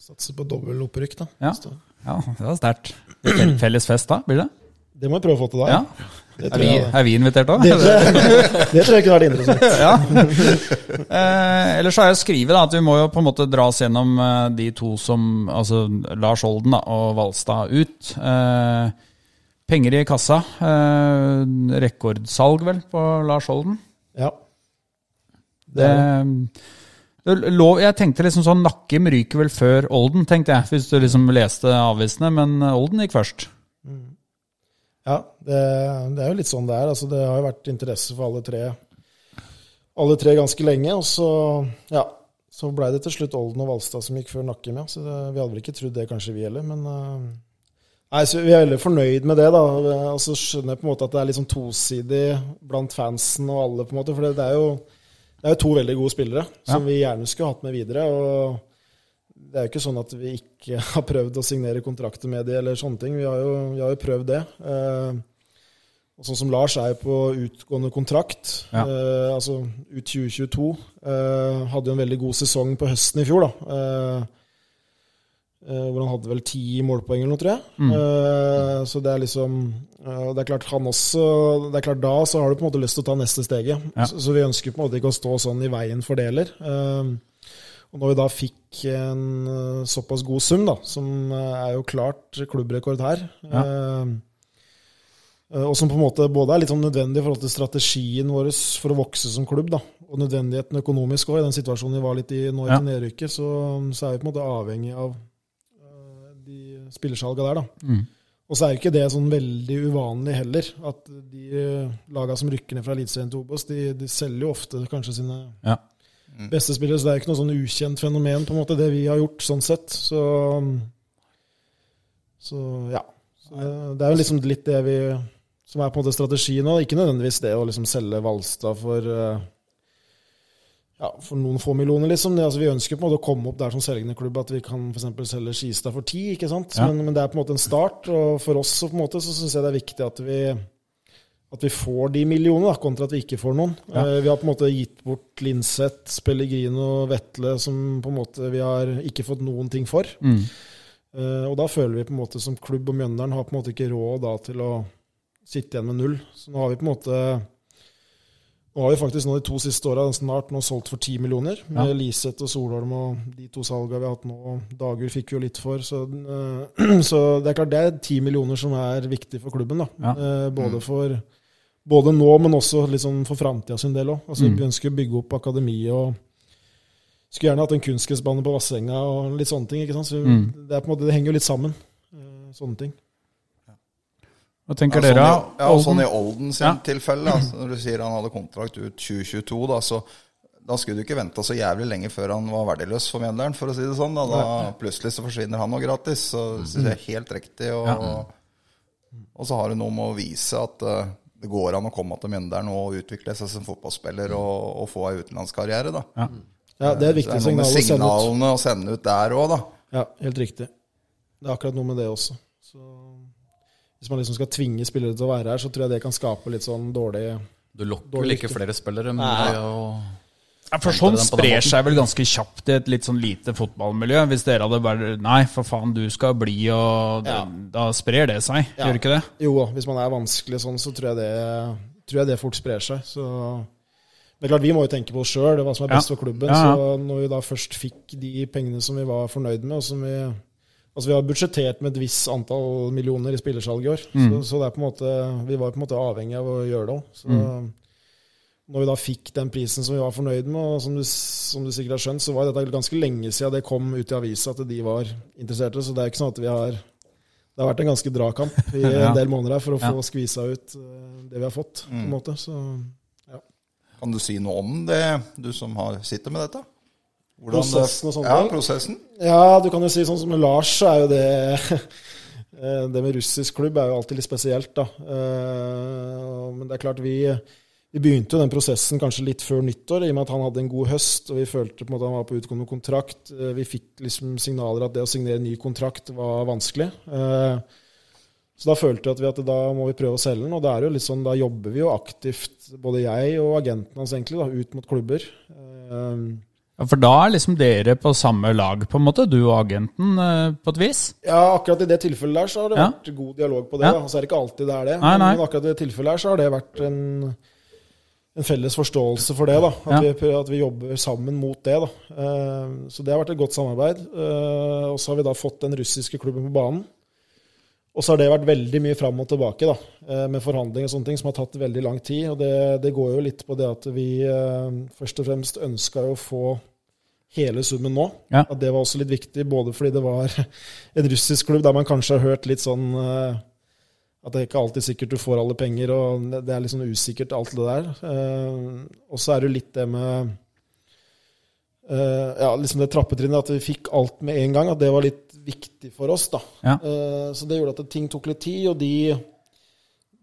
Satser på dobbel opprykk, da. Ja, ja det er sterkt. Felles fest da, blir det? Det må vi prøve å få til da. Ja. Det, Er vi, er vi invitert òg? det, det tror jeg kunne vært interessant. ja. Eh, ellers har jeg skrevet da, at vi må jo på en måte dra oss gjennom eh, de to som Altså Lars Olden da, og Valstad ut. Eh, penger i kassa. Eh, rekordsalg, vel, på Lars Olden. Ja. Det, det lå, jeg tenkte liksom sånn Nakkim ryker vel før Olden, tenkte jeg. Hvis du liksom leste avisene. Men Olden gikk først. Ja, det, det er jo litt sånn det er. Altså, det har jo vært interesse for alle tre alle tre ganske lenge. Og så, ja, så blei det til slutt Olden og Valstad som gikk før Nakkim. Ja. Så det, vi hadde vel ikke trodd det, kanskje vi heller. Men eh, nei, så vi er veldig fornøyd med det. da. Og så skjønner jeg på en måte at det er litt sånn tosidig blant fansen og alle. på en måte, For det, det, er, jo, det er jo to veldig gode spillere som vi gjerne skulle hatt med videre. og det er jo ikke sånn at vi ikke har prøvd å signere kontrakter med de eller sånne ting. Vi har jo, vi har jo prøvd det. Eh, og sånn som Lars er på utgående kontrakt, Ja. eh, altså ut 2022. Eh, hadde jo en veldig god sesong på høsten i fjor, da. Eh, hvor han hadde vel ti målpoeng eller noe, tror jeg. Eh, så det er liksom eh, Det er klart han også Det er klart Da så har du på en måte lyst til å ta neste steget. Ja. Så, så vi ønsker på en måte ikke å stå sånn i veien for det heller. Eh, og når vi da fikk en såpass god sum, da, som er jo klart klubbrekord her Ja. Og som på en måte både er litt sånn nødvendig i forhold til strategien vår for å vokse som klubb, da, og nødvendigheten økonomisk òg, i den situasjonen vi var litt i nå Ja. etter nedrykket, så, så er vi på en måte avhengig av de spillersalga der, da. Mm. Og så er jo ikke det sånn veldig uvanlig heller, at de eh, laga som rykker ned fra Eliteserien til Obos, de, de selger jo ofte kanskje sine Ja. beste spillere, så det er jo ikke noe sånn ukjent fenomen, på en måte, det vi har gjort sånn sett. Så, så ja. Så det, det er jo liksom litt det vi som er på en måte strategien nå. Ikke nødvendigvis det å liksom selge Valstad for eh, ja, for noen få millioner, liksom. Det, altså, vi ønsker på en måte å komme opp der som selgende klubb at vi kan for selge Skistad for ti. ikke sant? Ja. Men, men det er på en måte en start. Og for oss så på en måte så syns jeg det er viktig at vi at vi får de millionene, da, kontra at vi ikke får noen. Ja. Uh, vi har på en måte gitt bort Linseth, Spellegrino, Vetle, som på en måte vi har ikke fått noen ting for. Mm. Uh, og da føler vi på en måte som klubb og Mjøndalen har på en måte ikke råd da til å sitte igjen med null. Så nå har vi på en måte Nå har vi faktisk nå de to siste åra snart nå solgt for ti millioner. Med Ja. Liseth og Solholm og de to salga vi har hatt nå. Dagur fikk jo litt for. Så, eh, så det er klart det er ti millioner som er viktig for klubben. Ja. Eh, både for både nå, men også sånn for framtida sin del òg. Altså, Mm. Vi ønsker å bygge opp akademiet og skulle gjerne hatt en kunstgressbane på Vassenga og litt sånne ting. ikke sant? Så Mm. det, på en måte, det henger jo litt sammen, eh, sånne ting. Hva tenker Ja, dere? sånn i, ja, Olden? sånn i Olden sin Ja. tilfelle, altså, når du sier han hadde kontrakt ut 2022, da, så da skulle du ikke venta så jævlig lenge før han var verdiløs for Mjøndalen, for å si det sånn. Da, da plutselig så forsvinner han òg gratis. Så synes jeg er helt riktig. Og, og så har du noe med å vise at uh, det går an å komme til Mjøndalen og utvikle seg som fotballspiller og, og få ei utenlandskarriere. da. Ja. Ja, Det er et viktig signal med å sende ut. signalene å sende ut der òg, da. Ja, helt riktig. Det er akkurat noe med det også. Hvis man liksom skal tvinge spillere til å være her, så tror jeg det kan skape litt sånn dårlig Du lokker Dårlig vel ikke flere spillere med Nei. å Ja, for sånn sprer seg vel ganske kjapt i et litt sånn lite fotballmiljø. Hvis dere hadde bare Nei, for faen, du skal bli, og Ja. da sprer det seg. Ja. Gjør ikke det? Jo, hvis man er vanskelig sånn, så tror jeg det, tror jeg det fort sprer seg. Så det er klart, Vi må jo tenke på oss sjøl, hva som er best Ja. for klubben. Ja, ja. Så når vi da først fikk de pengene som vi var fornøyd med, og som vi Altså Vi har budsjettert med et visst antall millioner i spillersalg i år. Mm. Så, så det er på en måte, vi var på en måte avhengig av å gjøre det òg. Mm. når vi da fikk den prisen som vi var fornøyd med, og som du, som du sikkert har skjønt, så var dette ganske lenge siden det kom ut i avisa at de var interesserte. Så det er ikke sånn at vi har Det har vært en ganske dragkamp i Ja. en del måneder her for å Ja. få skvisa ut eh, det vi har fått. på en måte. Så Kan du si noe om det, du som har sitter med dette? Hvordan Prosessen og sånne ja, ting? prosessen. Ja, du kan jo si sånn som med Lars, så er jo det eh, Det med russisk klubb er jo alltid litt spesielt, da. Eh, Men det er klart, vi, vi begynte jo den prosessen kanskje litt før nyttår, i og med at han hadde en god høst, og vi følte på en måte han var på utgående kontrakt. Eh, Vi fikk liksom signaler at det å signere ny kontrakt var vanskelig. Så da følte vi at da må vi prøve å selge den. Og det er jo litt sånn, da jobber vi jo aktivt, både jeg og agenten hans, egentlig, da, ut mot klubber. Ja, For da er liksom dere på samme lag, på en måte, du og agenten, eh, på et vis? Ja, akkurat i det tilfellet der så har det Ja. vært god dialog på det. Ja. Så er det ikke alltid det er det. Nei, nei. Men akkurat i det tilfellet her så har det vært en, en felles forståelse for det. da. At, Ja. vi, at vi jobber sammen mot det. da. Eh, Så det har vært et godt samarbeid. Eh, Og så har vi da fått den russiske klubben på banen. Og så har det vært veldig mye fram og tilbake da, eh, med forhandlinger og sånne ting som har tatt veldig lang tid. Og det, det går jo litt på det at vi eh, først og fremst ønska å få hele summen nå. Ja. At det var også litt viktig, både fordi det var en russisk klubb der man kanskje har hørt litt sånn eh, at det er ikke alltid sikkert du får alle penger, og det er litt sånn usikkert alt det der. Og så er det jo litt det med ja, liksom det trappetrinnet, at vi fikk alt med en gang, at det var litt viktig for oss. da. Ja. Eh, så det gjorde at ting tok litt tid, og de,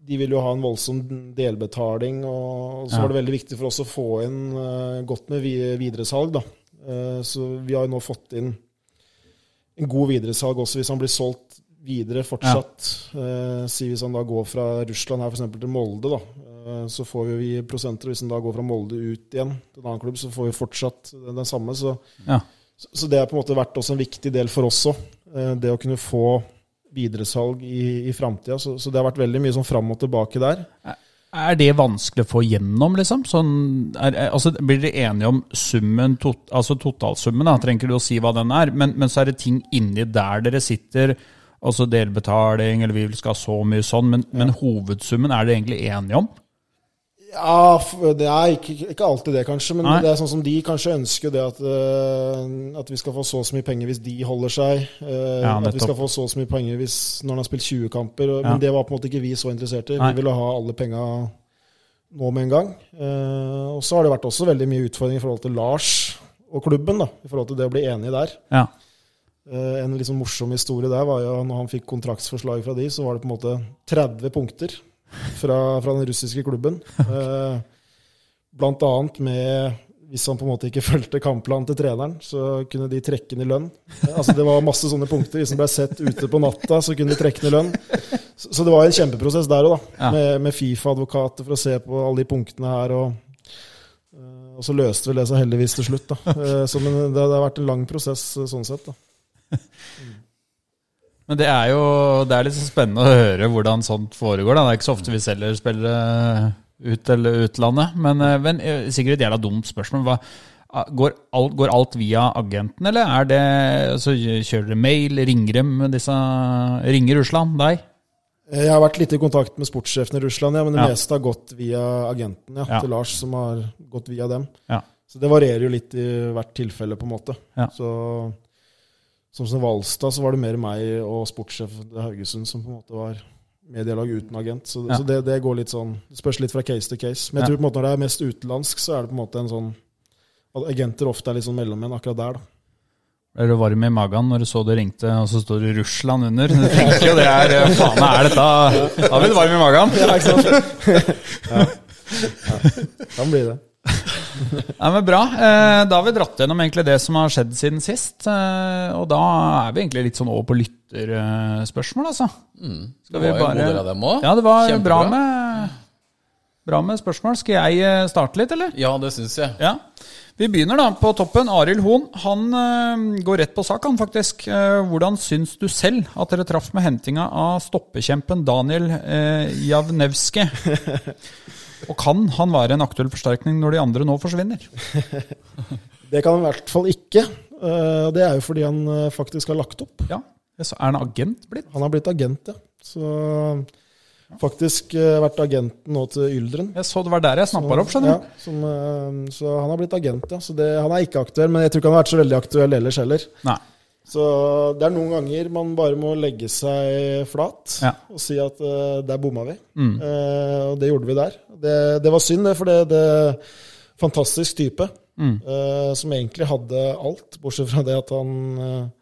de ville jo ha en voldsom delbetaling. Og så Ja. var det veldig viktig for oss å få inn eh, godt med vi- videresalg. da. Eh, så vi har jo nå fått inn en god videresalg også hvis han blir solgt videre fortsatt. Ja. si hvis han da går fra Russland her f.eks. til Molde, da, så får vi prosenter. Hvis han da går fra Molde ut igjen til en annen klubb, så får vi fortsatt den, den samme. Så, Ja. Så, det har på en måte vært også en viktig del for oss òg. Eh, det å kunne få videresalg i, i framtida. Så, så det har vært veldig mye sånn fram og tilbake der. Er det vanskelig å få gjennom, liksom? Sånn, er, altså, blir dere enige om summen, tot, altså totalsummen? Da? Trenger du å si hva den er, men, men så er det ting inni der dere sitter, altså delbetaling, eller vi skal ha så mye sånn, men, men hovedsummen er dere egentlig enige om? Ja, det er ikke, ikke alltid det, kanskje. Men Nei. det er sånn som de kanskje ønsker det at, uh, at vi skal få så og så mye penger hvis de holder seg. Uh, Ja, at vi skal få så og så mye penger hvis, når han har spilt 20 kamper. og- Ja. Men det var på en måte ikke vi så interessert i. Vi ville ha alle penga nå med en gang. Uh, og så har det vært også veldig mye utfordringer i forhold til Lars og klubben. da, I forhold til det å bli enige der. Ja. En sånn morsom historie der var jo når han fikk kontraktsforslag fra de, så var det på en måte 30 punkter fra, fra den russiske klubben. okay. Blant annet med hvis han på en måte ikke fulgte kampplanen til treneren, så kunne de trekke den i lønn. Eh, Altså Det var masse sånne punkter. Hvis han ble sett ute på natta, så kunne de trekke den i lønn. Så, det var en kjempeprosess der òg, da. Ja. Med, med Fifa-advokater for å se på alle de punktene her. og eh, og så løste vel det seg heldigvis til slutt. da. Eh, Så, men det, det har vært en lang prosess eh, sånn sett. da. Men det er jo det er litt spennende å høre hvordan sånt foregår. Da. Det er ikke så ofte vi selger spillere ut eller utlandet. Men, eh, men eh, sikkert et jævla dumt spørsmål. Hva, ah, går, alt, går alt via agenten, eller er det altså, Kjører dere mail? Ringer dem disse Ringer Russland deg? Eh, Jeg har vært litt i kontakt med sportssjefen i Russland, ja, men det Ja. meste har gått via agenten ja, til Lars, som har gått via dem. Ja. Så det varierer jo litt i hvert tilfelle, på en måte. Så Som som Valstad, så var det mer meg og sportssjef Haugesund som på en måte var medielag uten agent. Så, Ja. så det, det går litt sånn Det spørs litt fra case til case. Men jeg tror på en måte når det er mest utenlandsk, så er det på en måte en sånn at Agenter ofte er litt sånn mellommenn akkurat der, da. Ble du varm i magen når du så det ringte, og så står det Russland under? Du tenker jo det er eh, Faen, er dette Da blir du varm i magen. Ja, ikke sant? ja. ja. Kan bli det. Ja, men Bra. Eh, Da har vi dratt gjennom egentlig det som har skjedd siden sist. eh, Og da er vi egentlig litt sånn over på lytterspørsmål, altså. Det var jo en god del av dem òg. Ja, det var Kjempebra. bra med, bra med spørsmål. Skal jeg eh, starte litt, eller? Ja, det syns jeg. Ja. Vi begynner da på toppen. Arild Hoen han går rett på sak, han faktisk. Hvordan syns du selv at dere traff med hentinga av stoppekjempen Daniel uh, Javnevski? Og kan han være en aktuell forsterkning når de andre nå forsvinner? Det kan han i hvert fall ikke. Eh, Det er jo fordi han eh, faktisk har lagt opp. Ja, så Er han agent blitt? Han har blitt agent, ja. Så faktisk eh, vært agenten nå til Yldren. Jeg så det var der jeg snappa opp, skjønner du. Ja, som, så han har blitt agent, ja. Så det, han er ikke aktuell, men jeg tror ikke han har vært så veldig aktuell ellers heller. Nei. Så det er noen ganger man bare må legge seg flat Ja. og si at uh, der bomma vi. Mm. Uh, og det gjorde vi der. Det, det var synd, det, for det, det Fantastisk type. Mm. uh, som egentlig hadde alt, bortsett fra det at han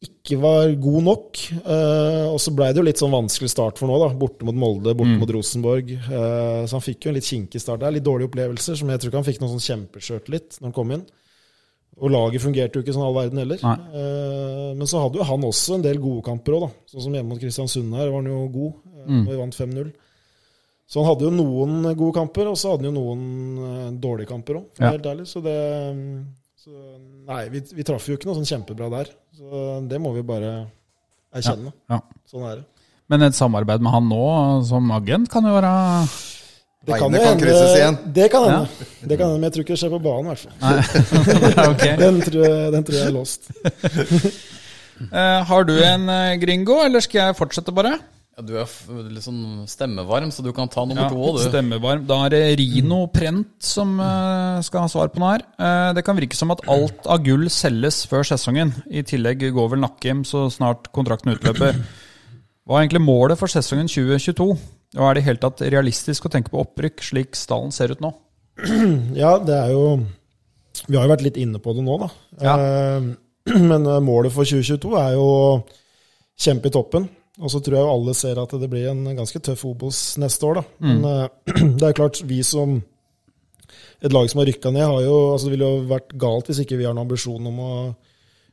ikke var god nok. Eh, og så blei det jo litt sånn vanskelig start for nå, da. Borte mot Molde, borte Mm. mot Rosenborg. Eh, så han fikk jo en litt kinkig start der. Litt dårlige opplevelser, som jeg tror ikke han fikk noen sånn kjempeskjørt litt når han kom inn. Og laget fungerte jo ikke sånn all verden heller. Eh, men så hadde jo han også en del gode kamper òg, da. Sånn som hjemme mot Kristiansund her var han jo god. eh, Mm. Og vi vant 5-0. Så han hadde jo noen gode kamper, og så hadde han jo noen eh, dårlige kamper òg, for å Ja. være helt ærlig. Så det mm, så, Nei, vi, vi traff jo ikke noe sånn kjempebra der. Så det må vi bare erkjenne. Ja. Sånn er det. Men et samarbeid med han nå som agent kan jo være Det kan, kan hende-. Det kan hende. Det kan hende, Men jeg tror ikke det skjer på banen, i hvert fall. Den tror jeg, den tror jeg er låst. uh, har du en uh, gringo, eller skal jeg fortsette bare? Ja, du er f- litt sånn stemmevarm, så du kan ta nummer to òg, du. Stemmevarm. Da er det Rino Prent som uh, skal ha svar på noe her. Eh, det kan virke som at alt av gull selges før sesongen. I tillegg går vel Nakkim så snart kontrakten utløper. Hva er egentlig målet for sesongen 2022? Og er det i hele tatt realistisk å tenke på opprykk, slik stallen ser ut nå? Ja, det er jo Vi har jo vært litt inne på det nå, da. Ja. Eh, Men eh, målet for 2022 er jo å kjempe i toppen. Og så tror jeg jo alle ser at det blir en ganske tøff Obos neste år, da. Men eh, det er klart, vi som et lag som har rykka ned, har jo altså Det ville jo vært galt hvis ikke vi har noen ambisjon om å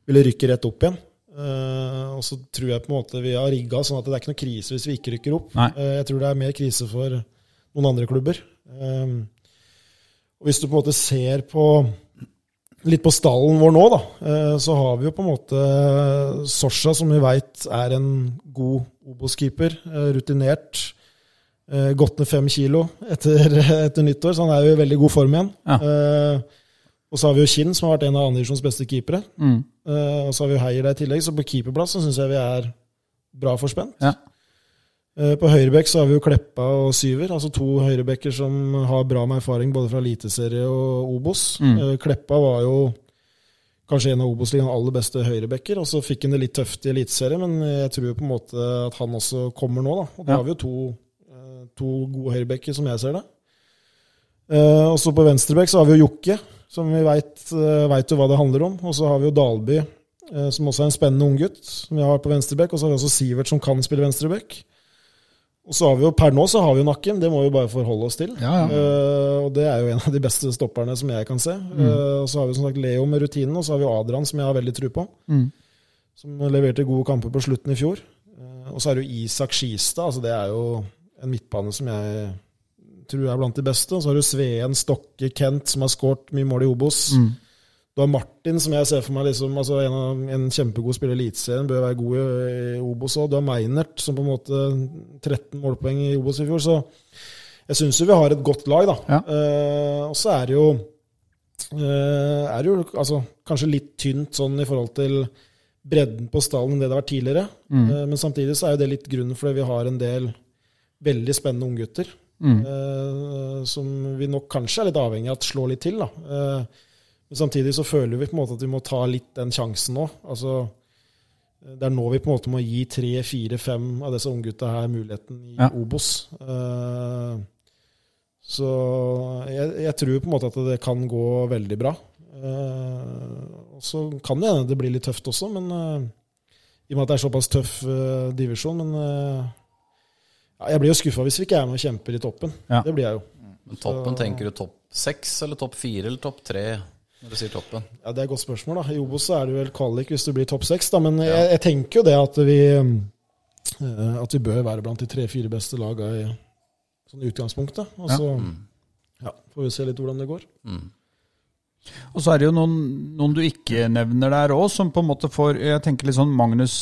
ville rykke rett opp igjen. Eh, og så tror jeg på en måte vi har rigga sånn at det er ikke noe krise hvis vi ikke rykker opp. Eh, jeg tror det er mer krise for noen andre klubber. Eh, og hvis du på en måte ser på litt på stallen vår nå, da, så har vi jo på en måte Sosha, som vi veit er en god Obos-keeper. Rutinert. Gått ned fem kilo etter, etter nyttår, så han er jo i veldig god form igjen. Ja. Eh, og så har vi jo Kinn, som har vært en av andredivisjons beste keepere. Mm. Eh, og så har vi Heier der i tillegg, så på keeperplass så syns jeg vi er bra forspent. Ja. Eh, På høyrebekk så har vi jo Kleppa og Syver, altså to høyrebekker som har bra med erfaring både fra Eliteserie og Obos. Mm. Eh, Kleppa var jo kanskje en av Obos-ligaens aller beste høyrebekker, og så fikk han det litt tøft i Eliteserien, men jeg tror på en måte at han også kommer nå, da. Og da Ja. har vi jo to, to gode høyrebekker, som jeg ser det. Og så på venstrebekk så har vi jo Jokke, som vi veit jo hva det handler om. Og så har vi jo Dalby, eh, som også er en spennende unggutt, som vi har på venstrebekk. Og så har vi også Sivert, som kan spille venstrebekk. Og så har vi jo per nå så har vi jo Nakken, det må vi bare forholde oss til. Ja, ja. Uh, og det er jo en av de beste stopperne som jeg kan se. Eh, og så har vi som sagt Leo med rutinen, og så har vi Adrian, som jeg har veldig tro på. Mm. Som leverte gode kamper på slutten i fjor. Uh, og så er det jo Isak Skistad. altså Det er jo en midtbane som jeg tror jeg er blant de beste. Så har du Sveen, Stokke, Kent, som har skåret mye mål i Obos. Mm. Du har Martin, som jeg ser for meg liksom, altså en, av, en kjempegod spiller i Eliteserien, bør være god i, i Obos òg. Du har Meinert, som på en måte 13 målpoeng i Obos i fjor. Så jeg syns jo vi har et godt lag, da. Ja. Eh, og så er det jo eh, er det jo altså, kanskje litt tynt sånn i forhold til bredden på stallen enn det det har vært tidligere. Mm. Eh, men samtidig så er jo det litt grunnen fordi vi har en del veldig spennende unggutter. Mm. Eh, som vi nok kanskje er litt avhengig av at slår litt til. da. Eh, men samtidig så føler vi på en måte at vi må ta litt den sjansen nå. Altså, det er nå vi på en måte må gi tre, fire, fem av disse unggutta her muligheten i Ja. Obos. Eh, så jeg, jeg tror på en måte at det kan gå veldig bra. Eh, og så kan det hende det blir litt tøft også, men i og med at det er såpass tøff divisjon. Men ja, jeg blir jo skuffa hvis vi ikke er med og kjemper i toppen. Ja. Det blir jeg jo. Men toppen, tenker du topp seks eller topp fire eller topp tre når du sier toppen? Ja, Det er et godt spørsmål. da. I Obos så er det vel kvalik hvis du blir topp seks. Men jeg, jeg tenker jo det at vi eh, at vi bør være blant de tre-fire beste laga i sånn utgangspunktet. Og så ja, får vi se litt hvordan det går. Og så er det jo noen, noen du ikke nevner der òg, som på en måte får Jeg tenker litt sånn Magnus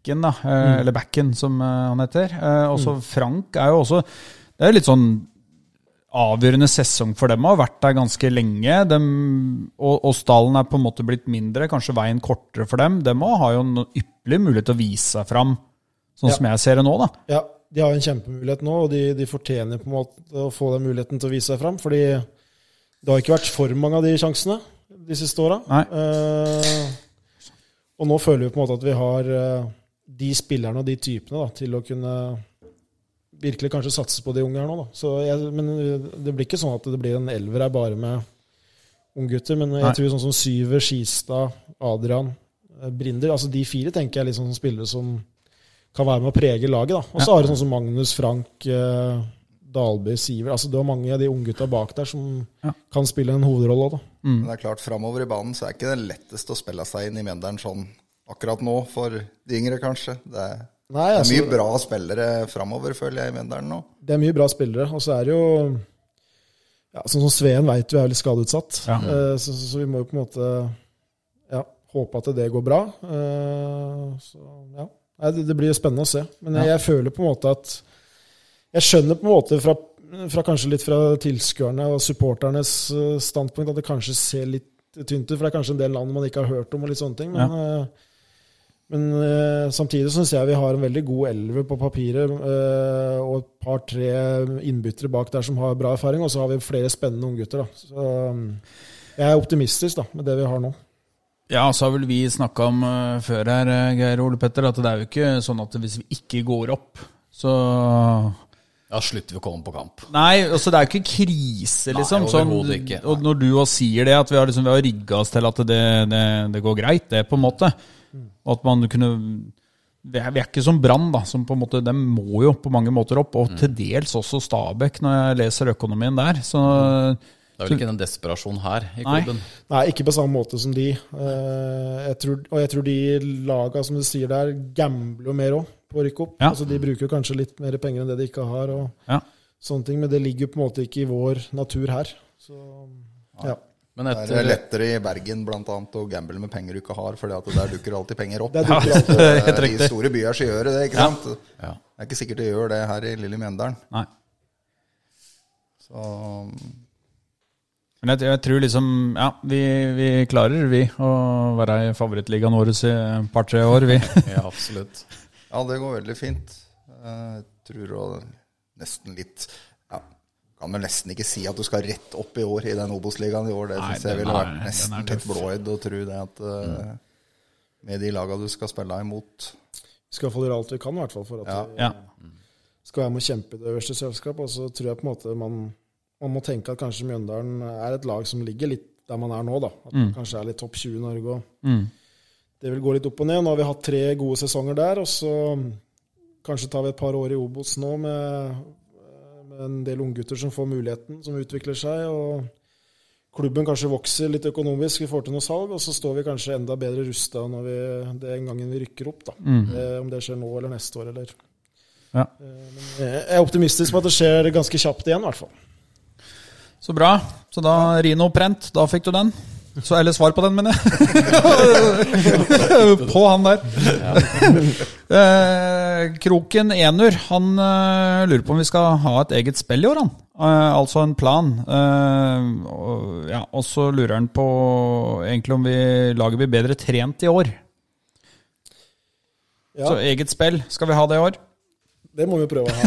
Bekken, da. mm. Eller Backen, som eh, han heter. Også mm. Frank er jo også Det er litt sånn avgjørende sesong for dem. Har vært der ganske lenge. Dem, og, og stallen er på en måte blitt mindre, kanskje veien kortere for dem. Dem òg har jo en ypperlig mulighet til å vise seg fram, sånn Ja. som jeg ser det nå, da. Ja, de har en kjempemulighet nå, og de, de fortjener på en måte å få den muligheten til å vise seg fram. Fordi det har ikke vært for mange av de sjansene de siste åra. Eh, og nå føler vi på en måte at vi har eh, de spillerne og de typene da, til å kunne virkelig kanskje satse på de unge her nå. Da. Så jeg, men det blir ikke sånn at det blir en elver her bare med unggutter. Men jeg Nei. tror sånn som Syver, Skistad, Adrian, eh, Brinder altså De fire tenker jeg er liksom som spillere som kan være med å prege laget. da. Og så har du sånn som Magnus, Frank, eh, Dalby, Siver altså Du har mange av de unggutta bak der som Ja. kan spille en hovedrolle òg, da. Men det er klart, framover i banen så er ikke det lettest å spille seg inn i Mjøndalen sånn akkurat nå, for de yngre, kanskje. Det er, Nei, det er altså- mye bra spillere framover, føler jeg, i Mjøndalen nå. Det er mye bra spillere, og så er det jo ja, Sånn som Sveen veit vi er litt skadeutsatt, Ja. Eh, så, så, så vi må jo på en måte ja, håpe at det går bra. Eh, Så ja, Nei, det, det blir spennende å se. Men jeg, jeg føler på en måte at Jeg skjønner på en måte fra, fra kanskje litt fra tilskuerne og supporternes eh, standpunkt at det kanskje ser litt tynt ut, for det er kanskje en del land man ikke har hørt om, og litt sånne ting. Men, eh, men eh, samtidig syns jeg vi har en veldig god elver på papiret, eh, og et par-tre innbyttere bak der som har bra erfaring, og så har vi flere spennende unggutter. um, jeg er optimistisk da, med det vi har nå. Ja, så har vel vi snakka om uh, før her, eh, Geir Ole Petter, at det er jo ikke sånn at hvis vi ikke går opp, så Ja, slutter vi å komme på kamp. Nei, altså det er jo ikke krise, liksom. Nei, sånn, ikke. Og når du òg sier det, at vi har, liksom, vi har rigga oss til at det, det, det går greit, det, på en måte. Og at man kunne Vi er, vi er ikke som Brann, da, som på en måte De må jo på mange måter opp, og til dels også Stabæk, når jeg leser økonomien der. Så Det er vel ikke en desperasjon her i Nei. klubben. Nei, ikke på samme måte som de. Eh, jeg tror, og jeg tror de laga, som du sier der, gambler mer òg på å rykke opp. Ja. Altså, de bruker kanskje litt mer penger enn det de ikke har, og ja. sånne ting, men det ligger på en måte ikke i vår natur her. Så ja. Men Det er lettere i Bergen blant annet å gamble med penger du ikke har, for der dukker alltid penger opp. Alltid Eh, I store byer så gjør det det, ikke Ja. sant? Ja. Det er ikke sikkert det gjør det her i lille Mjøndalen. Nei. Så Men jeg, jeg tror liksom Ja, vi, vi klarer, vi, å være i favorittligaen vår i et par-tre år, vi. ja, absolutt. ja, det går veldig fint. Eh, Jeg tror og nesten litt ja, Kan vel nesten ikke si at du skal rett opp i år i den Obos-ligaen i år. Det syns jeg ville vært nesten litt blåøyd å tro det at mm. med de laga du skal spille imot Vi skal iallfall gjøre alt vi kan i hvert fall for at Ja. vi Ja. skal være med å kjempe i det øverste selskap. Og så tror jeg på en måte man, man må tenke at kanskje Mjøndalen er et lag som ligger litt der man er nå. da. At man kanskje er litt topp 20 i Norge. òg. Mm. Det vil gå litt opp og ned. Nå har vi hatt tre gode sesonger der, og så kanskje tar vi et par år i Obos nå med en del unggutter som får muligheten, som utvikler seg. og Klubben kanskje vokser litt økonomisk, vi får til noe salg, og så står vi kanskje enda bedre rusta når vi, den gangen vi rykker opp. da. Eh, om det skjer nå eller neste år, eller Ja. Eh, jeg er optimistisk på at det skjer ganske kjapt igjen, i hvert fall. Så bra. Så da Rino Prent, da fikk du den. Så, eller svar på den, mener jeg. på han der. eh, Kroken Enur, han eh, lurer på om vi skal ha et eget spill i år, han. Eh, altså en plan. Og, ja, og så lurer han på egentlig om vi lager vi bedre trent i år. Ja. Så eget spill, skal vi ha det i år? Det må vi prøve å ha.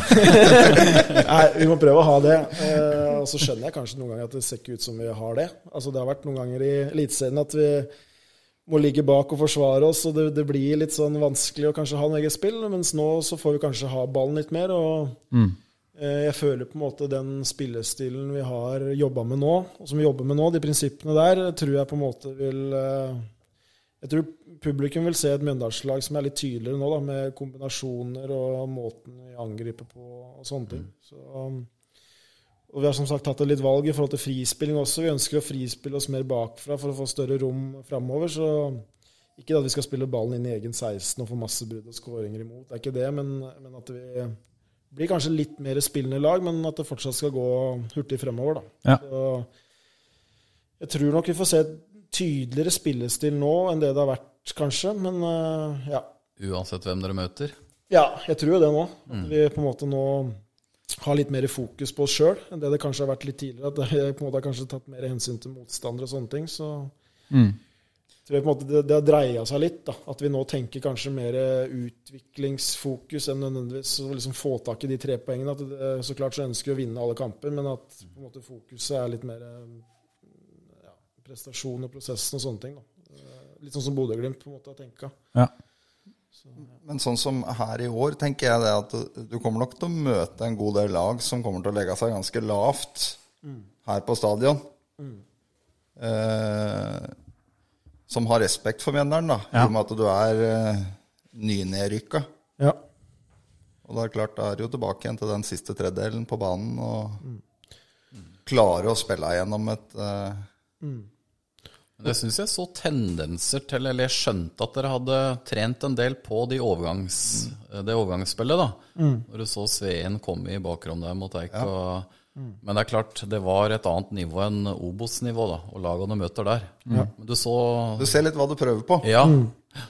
Nei, vi må prøve å ha det. Eh, og så skjønner jeg kanskje noen ganger at det ser ikke ut som vi har det. Altså Det har vært noen ganger i Eliteserien at vi må ligge bak og forsvare oss, og det, det blir litt sånn vanskelig å kanskje ha noe eget spill. Mens nå så får vi kanskje ha ballen litt mer. og eh, jeg føler på en måte den spillestilen vi har jobba med nå, og som vi jobber med nå, de prinsippene der, tror jeg på en måte vil eh, Jeg tror publikum vil se et Mjøndalslag som er litt tydeligere nå, da, med kombinasjoner og måten vi angriper på og sånne ting. Så, um, og Vi har som sagt tatt et litt valg i forhold til frispilling også. Vi ønsker å frispille oss mer bakfra for å få større rom framover. Så ikke at vi skal spille ballen inn i egen 16 og få masse brudd og skåringer imot, det er ikke det, men, men at vi blir kanskje litt mer spillende lag, men at det fortsatt skal gå hurtig fremover. da. Ja. Så jeg tror nok vi får se et tydeligere spillestil nå enn det det har vært, kanskje. Men eh, ja. Uansett hvem dere møter. ja, jeg tror jo det nå. At vi på en måte nå har litt mer fokus på oss sjøl enn det det kanskje har vært litt tidligere. At jeg på en måte har kanskje tatt mer hensyn til motstandere og sånne ting. Så tror jeg på en måte det, det har dreia seg litt. da, At vi nå tenker kanskje mer utviklingsfokus enn nødvendigvis å liksom få tak i de tre poengene. At det, så klart så ønsker vi å vinne alle kamper, men at på en måte fokuset er litt mer ja, prestasjon og prosessen og sånne ting. da. Litt sånn som Bodø-Glimt på en måte har tenka. Ja. Men sånn som her i år, tenker jeg det at du kommer nok til å møte en god del lag som kommer til å legge seg ganske lavt her på stadion. Eh, som har respekt for Mjøndalen, da, Ja. i og med at du er eh, nynedrykka. Ja. Og da er klart, da er det jo tilbake igjen til den siste tredjedelen på banen og klare å spille gjennom et, eh, Men Det syns jeg så tendenser til, eller jeg skjønte at dere hadde trent en del på de overgangs, det overgangsspillet, da. Når du så Sveen komme i bakgrunnen der mot Eik. Og, Men det er klart, det var et annet nivå enn Obos-nivå, da, og lagene møter der. Men du så Du ser litt hva du prøver på. Ja.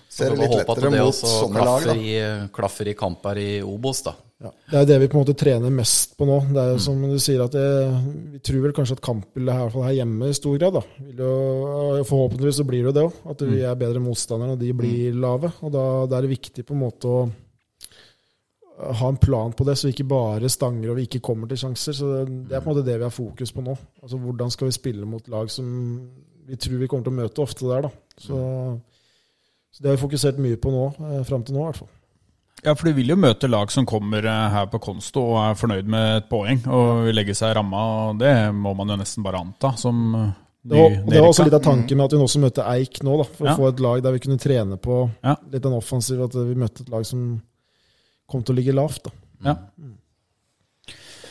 Så Ser det litt var at lettere det mot også klaffer da. i, klaffer i kamp her i Obos, da. Ja. Det er det vi på en måte trener mest på nå. Det er jo som du sier at det, Vi tror vel kanskje at kampbildet her, her hjemme i stor grad da, vil jo, Forhåpentligvis så blir det jo det òg. At vi er bedre motstandere når de blir lave. og da, det er det viktig på en måte å ha en plan på det, så vi ikke bare stanger og vi ikke kommer til sjanser. så Det er på en måte det vi har fokus på nå. Altså Hvordan skal vi spille mot lag som vi tror vi kommer til å møte ofte der. da. Så, så det har vi fokusert mye på nå, eh, fram til nå i hvert fall. Ja, for du vil jo møte lag som kommer eh, her på Konsto og er fornøyd med et poeng og vil legge seg i ramma, og det må man jo nesten bare anta som eh, Det var, det var også litt av tanken med at vi nå også møtte Eik nå, da, for Ja. å få et lag der vi kunne trene på Ja. litt den offensive, at vi møtte et lag som kom til å ligge lavt. Ja.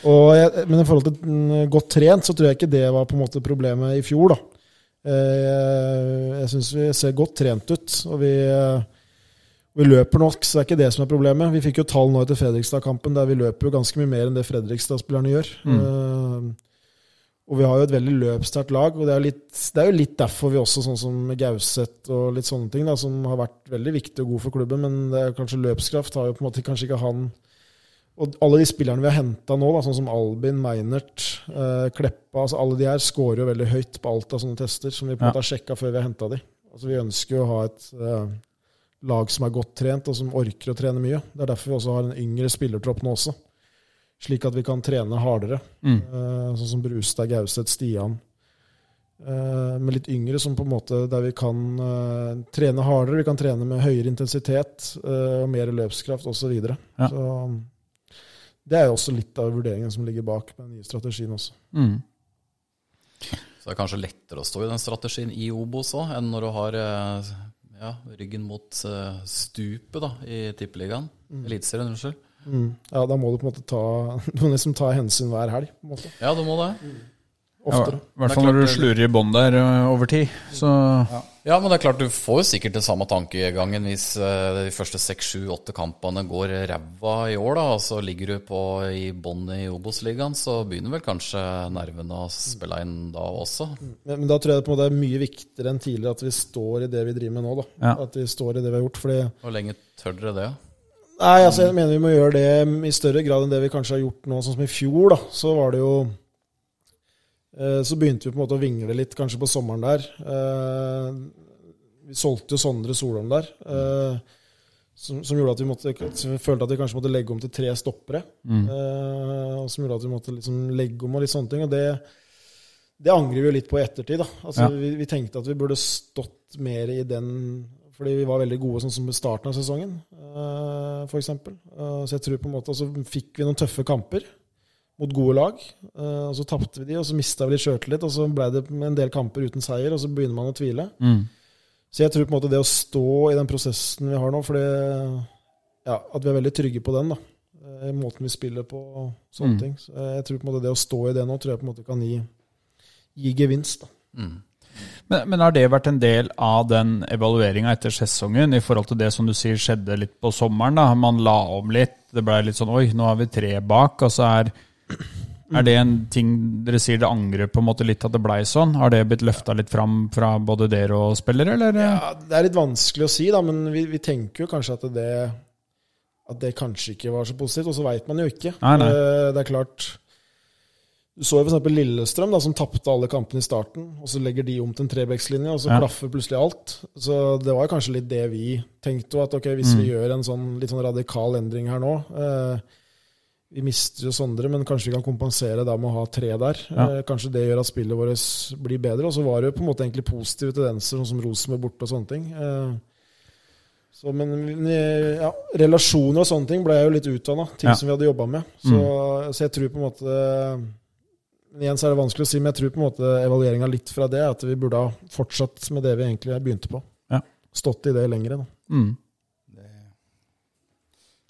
Og jeg, men i forhold til mm, godt trent, så tror jeg ikke det var på en måte problemet i fjor. da. Eh, Jeg syns vi ser godt trent ut, og vi, eh, vi løper nok, så det er ikke det som er problemet. Vi fikk jo tall nå etter Fredrikstad-kampen, der vi løper jo ganske mye mer enn det Fredrikstad-spillerne gjør. Eh, Og vi har jo et veldig løpssterkt lag, og det er, litt, det er jo litt derfor vi også, sånn som Gauseth og litt sånne ting, da, som har vært veldig viktig og god for klubben, men det er kanskje løpskraft har jo på en måte kanskje ikke han Og alle de spillerne vi har henta nå, da, sånn som Albin, Meinert, eh, Kleppa altså Alle de her scorer jo veldig høyt på alt av sånne tester, som vi på en Ja. måte har sjekka før vi har henta de. Altså, vi ønsker jo å ha et eh, lag som er godt trent, og som orker å trene mye. Det er derfor vi også har en yngre spillertropp nå også. Slik at vi kan trene hardere. Mm. Eh, sånn som Brustad, Gauseth, Stian. Eh, med litt yngre som på en måte der vi kan eh, trene hardere. Vi kan trene med høyere intensitet eh, og mer løpskraft osv. Så, Ja. så det er jo også litt av vurderingen som ligger bak med den nye strategien også. Mm. Så det er kanskje lettere å stå i den strategien i Obos òg, enn når du har ja, ryggen mot eh, stupet da, i Tippeligaen. Eliteserien, unnskyld. Mm. Ja, da må du på en måte ta Du må liksom ta hensyn hver helg. på en måte. Ja, du må det. Ja, Oftere. I hvert er fall når du slurer i bånn der over tid. Så Ja, men det er klart du får jo sikkert den samme tankegangen hvis eh, de første seks, sju, åtte kampene går ræva i år, da, og så ligger du på i bånn i Obos-ligaen, så begynner vel kanskje nervene å spille inn da også. Men, men da tror jeg det på en måte er mye viktigere enn tidligere at vi står i det vi driver med nå. da. Ja. At vi står i det vi har gjort. fordi Hvor lenge tør dere det? Nei, altså jeg mener vi må gjøre det i større grad enn det vi kanskje har gjort nå. Sånn som i fjor, da, så var det jo eh, Så begynte vi på en måte å vingle litt kanskje på sommeren der. Eh, Vi solgte jo Sondre Solholm der. eh, Som, som gjorde at vi måtte vi følte at vi kanskje måtte legge om til tre stoppere. Eh, som gjorde at vi måtte liksom legge om og litt sånne ting. Og det, det angrer vi jo litt på i ettertid. da. Altså, Ja. vi, vi tenkte at vi burde stått mer i den fordi vi var veldig gode sånn som i starten av sesongen, f.eks. Så jeg tror på en måte, altså, fikk vi noen tøffe kamper mot gode lag. eh, og Så tapte vi de, og så mista vi litt sjøltillit, og så ble det en del kamper uten seier, og så begynner man å tvile. mm. Så jeg tror på en måte det å stå i den prosessen vi har nå, fordi ja, at vi er veldig trygge på den, da. eh, i måten vi spiller på og sånne Mm. ting. Så jeg tror på en måte det å stå i det nå, tror jeg på en måte kan gi, gi gevinst. da. Mm. Men, men har det vært en del av den evalueringa etter sesongen, i forhold til det som du sier skjedde litt på sommeren? da? Man la om litt, det ble litt sånn oi, nå har vi tre bak. altså er, er det en ting dere sier dere angrer på en måte litt at det blei sånn? Har det blitt løfta litt fram fra både dere og spillere, eller? Ja, Det er litt vanskelig å si, da, men vi, vi tenker jo kanskje at det, at det kanskje ikke var så positivt, og så veit man jo ikke. Nei, nei. Eh, Det er klart Du så jo f.eks. Lillestrøm, da, som tapte alle kampene i starten. og Så legger de om til en trebekslinje, og så Ja. klaffer plutselig alt. Så det var kanskje litt det vi tenkte. At ok, hvis Mm. vi gjør en sånn litt sånn radikal endring her nå eh, Vi mister jo Sondre, men kanskje vi kan kompensere da med å ha tre der. Ja. Eh, kanskje det gjør at spillet vårt blir bedre. Og så var det jo på en måte egentlig positive tendenser, sånn som Rosenborg borte og sånne ting. Eh, så, men eh, ja, relasjoner og sånne ting ble jeg jo litt utvanna. Ting Ja. som vi hadde jobba med. Så, så jeg tror på en måte Igjen så er det vanskelig å si, men jeg tror på en måte evalueringa litt fra det er at vi burde ha fortsatt med det vi egentlig begynte på. Ja. Stått i det lenger. Da. Mm.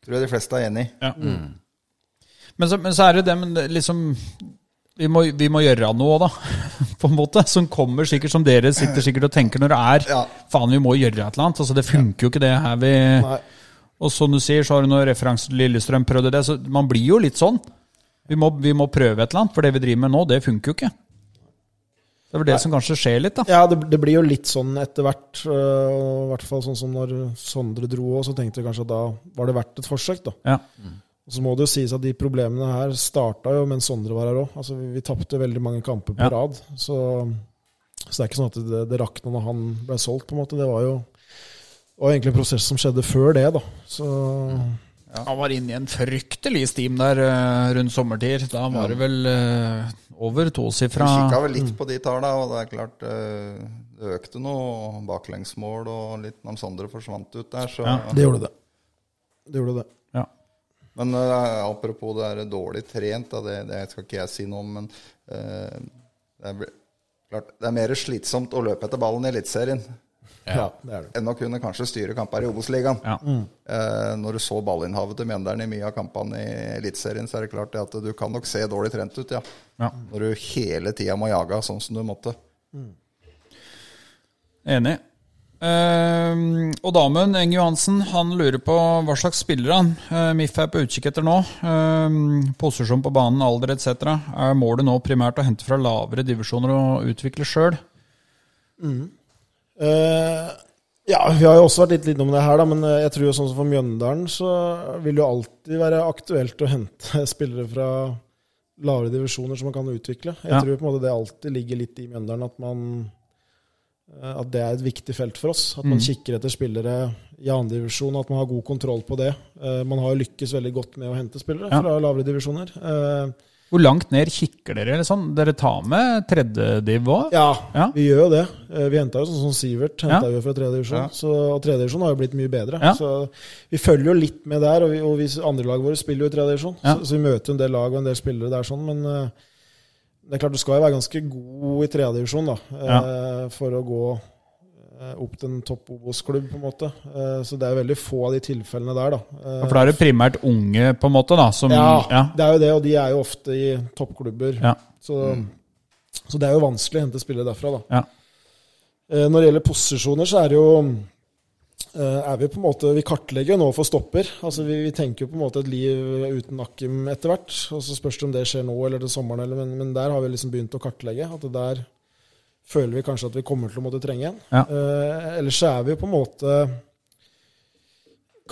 Tror jeg de fleste er enig i. Ja. Men, så, men så er det det, men liksom vi må, vi må gjøre noe da, på en måte. Som kommer sikkert, som dere sitter sikkert og tenker når det er Ja. Faen, vi må gjøre et eller annet. Altså, det funker jo ikke, det her vi Nei. Og som du sier, så har du noen referanser til Lillestrøm, prøvde det. Så man blir jo litt sånn. Vi må, vi må prøve et eller annet, for det vi driver med nå, det funker jo ikke. Det er vel det som kanskje skjer litt, da. Ja, det, det blir jo litt sånn etter hvert. øh, I hvert fall sånn som når Sondre dro òg, så tenkte jeg kanskje at da var det verdt et forsøk. da. Ja. Og Så må det jo sies at de problemene her starta jo mens Sondre var her òg. Altså, vi, vi tapte veldig mange kamper på Ja. rad. Så, så det er ikke sånn at det, det rakna når han ble solgt, på en måte. Det var jo det var egentlig en prosess som skjedde før det, da. Så Han var inne i en fryktelig stim der eh, rundt sommertid. Da var det vel uh, over tosifra Vi kikka vel litt på de tallene, og det er klart eh, det økte noe baklengsmål, og litt når Sondre forsvant ut der, så Ja. det gjorde det. Det gjorde det. Men uh, apropos det er dårlig trent, da, det, det skal ikke jeg si noe om, men eh, det, er, klart, det er mer slitsomt å løpe etter ballen i Eliteserien Ja, det det. enn å kunne kanskje styre kamper i Obos-ligaen. Ja. Eh, når du så ballinnhavet til Mjøndalen i mye av kampene i Eliteserien, så er det klart det at du kan nok se dårlig trent ut, ja. Ja. Når du hele tida må jage sånn som du måtte. Enig. Ehm, og damen, Eng Johansen, han lurer på hva slags spillere han uh, MIF er på utkikk etter nå. Uh, posisjon på banen, alder etc. Er målet nå primært å hente fra lavere divisjoner og utvikle sjøl? Eh, ja, vi har jo også vært litt innom det her, da, men eh, jeg tror jo sånn som for Mjøndalen så vil det alltid være aktuelt å hente spillere fra lavere divisjoner som man kan utvikle. Jeg Ja. tror på en måte det alltid ligger litt i Mjøndalen at man at det er et viktig felt for oss. At man kikker etter spillere i andredivisjon, at man har god kontroll på det. Eh, Man har jo lykkes veldig godt med å hente spillere Ja. fra lavere divisjoner. Eh, Hvor langt ned kikker dere? Eller sånn? Dere tar med tredjediv òg? Ja, Ja. vi gjør jo det. Eh, Vi henta jo sånn som Sivert Ja. hentet fra tredje divisjon. Ja. Så, og tredje divisjon har jo blitt mye bedre. Ja. Så vi følger jo litt med der. Og, vi, og vi, andre lag våre spiller jo i tredje divisjon. Ja. Så, så vi møter jo en del lag og en del spillere der sånn. Men eh, det er klart du skal jo være ganske god i tredje divisjon eh, for å gå eh, opp til en topp Obos-klubb, på en måte. Eh, så det er veldig få av de tilfellene der, da. Ja, For da er det primært unge, på en måte, da? Som, ja, ja. det er jo det, og de er jo ofte i toppklubber. Ja. Så, så det er jo vanskelig å hente spillere derfra, da. Ja. Når det gjelder posisjoner, så er det jo er vi på en måte, vi kartlegger jo nå for stopper. Altså vi, vi tenker jo på en måte et liv uten Akim etter hvert. og Så spørs det om det skjer nå eller til sommeren, eller, men, men der har vi liksom begynt å kartlegge. At det der føler vi kanskje at vi kommer til å måtte trenge en. Ja. Eh, ellers er vi jo på en måte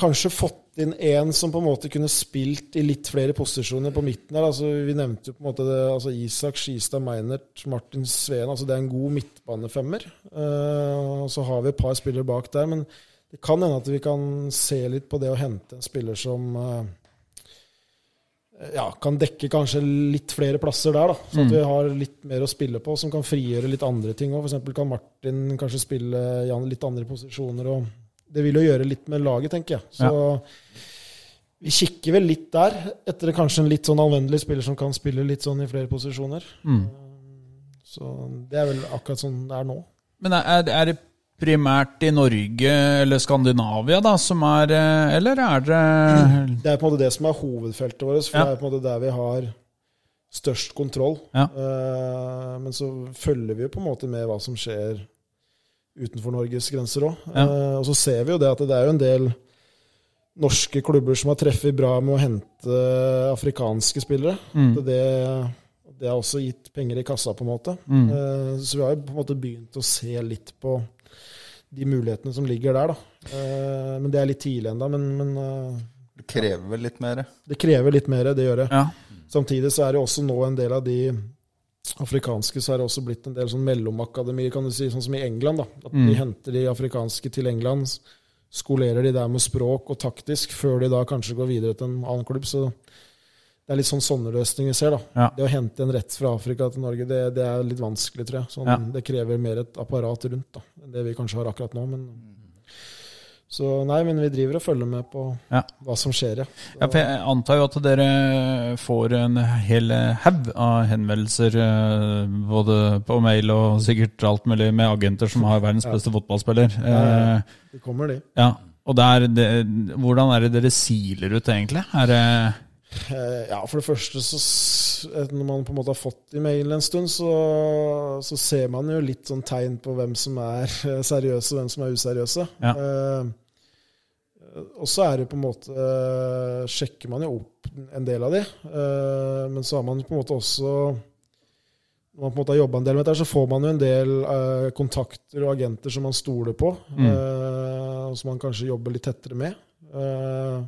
kanskje fått inn en som på en måte kunne spilt i litt flere posisjoner på midten her. Altså, vi nevnte jo på en måte det, altså Isak, Skistad, Meinert, Martin Sveen. Altså, det er en god midtbanefemmer. Eh, og så har vi et par spillere bak der. Men det kan hende at vi kan se litt på det å hente en spiller som eh, ja, kan dekke kanskje litt flere plasser der. da, Så at vi har litt mer å spille på, som kan frigjøre litt andre ting òg. F.eks. kan Martin kanskje spille i litt andre posisjoner. og Det vil jo gjøre litt med laget, tenker jeg. Så vi kikker vel litt der, etter kanskje en litt sånn anvendelig spiller som kan spille litt sånn i flere posisjoner. Mm. Så det er vel akkurat sånn det er nå. Men er, er det primært i Norge eller Skandinavia da, som er eh, Eller er det Det er på en måte det som er hovedfeltet vårt, for Ja. det er på en måte der vi har størst kontroll. Ja. Eh, men så følger vi jo på en måte med hva som skjer utenfor Norges grenser òg. Ja. og så ser vi jo det at det er jo en del norske klubber som har treffet bra med å hente afrikanske spillere. Mm. Det, det har også gitt penger i kassa, på en måte. Mm. Eh, så vi har jo på en måte begynt å se litt på de mulighetene som ligger der, da. Eh, men det er litt tidlig ennå. Men, men eh, Det krever vel litt mer. det krever litt mer, det gjør det. Ja. Samtidig så er det også nå en del av de afrikanske så er det også blitt en del sånn mellomakademier, kan du si, sånn som i England. da, At de henter de afrikanske til England, skolerer de der med språk og taktisk, før de da kanskje går videre til en annen klubb. Så det er litt sånn sånne løsninger vi ser. da. Ja. Det å hente en rett fra Afrika til Norge, det, det er litt vanskelig, tror jeg. Sånn, Ja. Det krever mer et apparat rundt da, enn det vi kanskje har akkurat nå. men... Så nei, men vi driver og følger med på Ja. hva som skjer, ja. Ja, for jeg antar jo at dere får en hel haug av henvendelser eh, både på mail og sikkert alt mulig med agenter som har verdens beste fotballspiller. Ja, Det kommer, de. Ja, og det er det, Hvordan er det dere siler ut, egentlig? Er det Eh, Ja, for det første så Når man på en måte har fått i mailen en stund, så, så ser man jo litt sånn tegn på hvem som er eh, seriøse, og hvem som er useriøse. Ja. Eh, og så er det på en måte eh, Sjekker man jo opp en del av de. Eh, men så har man på en måte også Når man på en måte har jobba en del med dette, så får man jo en del eh, kontakter og agenter som man stoler på. Mm. eh, og som man kanskje jobber litt tettere med. eh,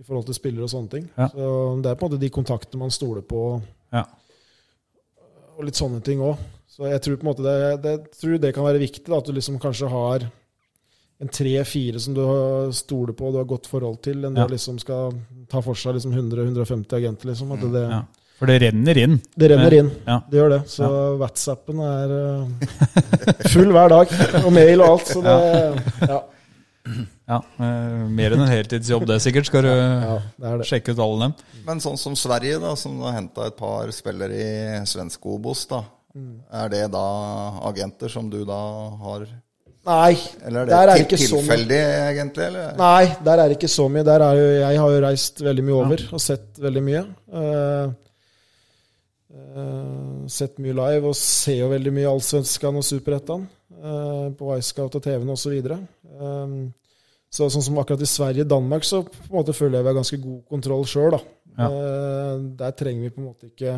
I forhold til spillere og sånne ting. Ja. Så det er på en måte de kontaktene man stoler på, Ja. og litt sånne ting òg. Så jeg tror på en måte det, det, tror det kan være viktig, da, at du liksom kanskje har en tre-fire som du stoler på og du har godt forhold til, enn Ja. du liksom skal ta for seg liksom 100-150 agenter. Liksom. At det, Ja. For det renner inn. det renner inn. Ja. Det gjør det. Så WhatsAppen er eh, full hver dag. Og mail og alt. Så det ja. Ja, eh, Mer enn en heltidsjobb, det sikkert. Skal du ja, det det. sjekke ut alle dem. Men sånn som Sverige, da, som har henta et par spillere i svensk Obos, da. Mm. Er det da agenter som du da har Nei, Eller er det, der er ikke så mye. tilfeldig, egentlig? Eller? Nei, der er det ikke så mye. Der er jo, jeg har jo reist veldig mye over og sett veldig mye. Uh, uh, sett mye live og ser jo veldig mye Allsvenskan og Superettan. Uh, på Wisecout og TV-en osv. Um, så sånn som akkurat i Sverige og Danmark, så på en måte føler jeg vi har ganske god kontroll sjøl. Ja. Eh, der trenger vi på en måte ikke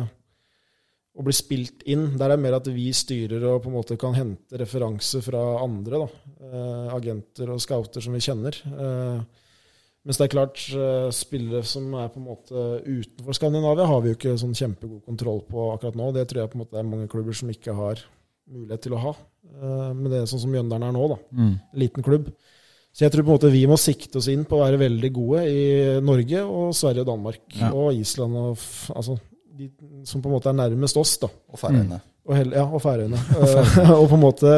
å bli spilt inn. Der er det mer at vi styrer og på en måte kan hente referanser fra andre. da. Eh, agenter og scouter som vi kjenner. Eh, mens det er klart, spillere som er på en måte utenfor Skandinavia, har vi jo ikke sånn kjempegod kontroll på akkurat nå. Det tror jeg på en måte er mange klubber som ikke har mulighet til å ha. Men det er sånn som Mjøndalen er nå, da. Mm. Liten klubb. Så jeg tror på en måte vi må sikte oss inn på å være veldig gode i Norge og Sverige og Danmark. Ja. Og Island og f- altså de som på en måte er nærmest oss, da. Og Færøyene. Og, hel, ja, og Færøyene. Eh, og på en måte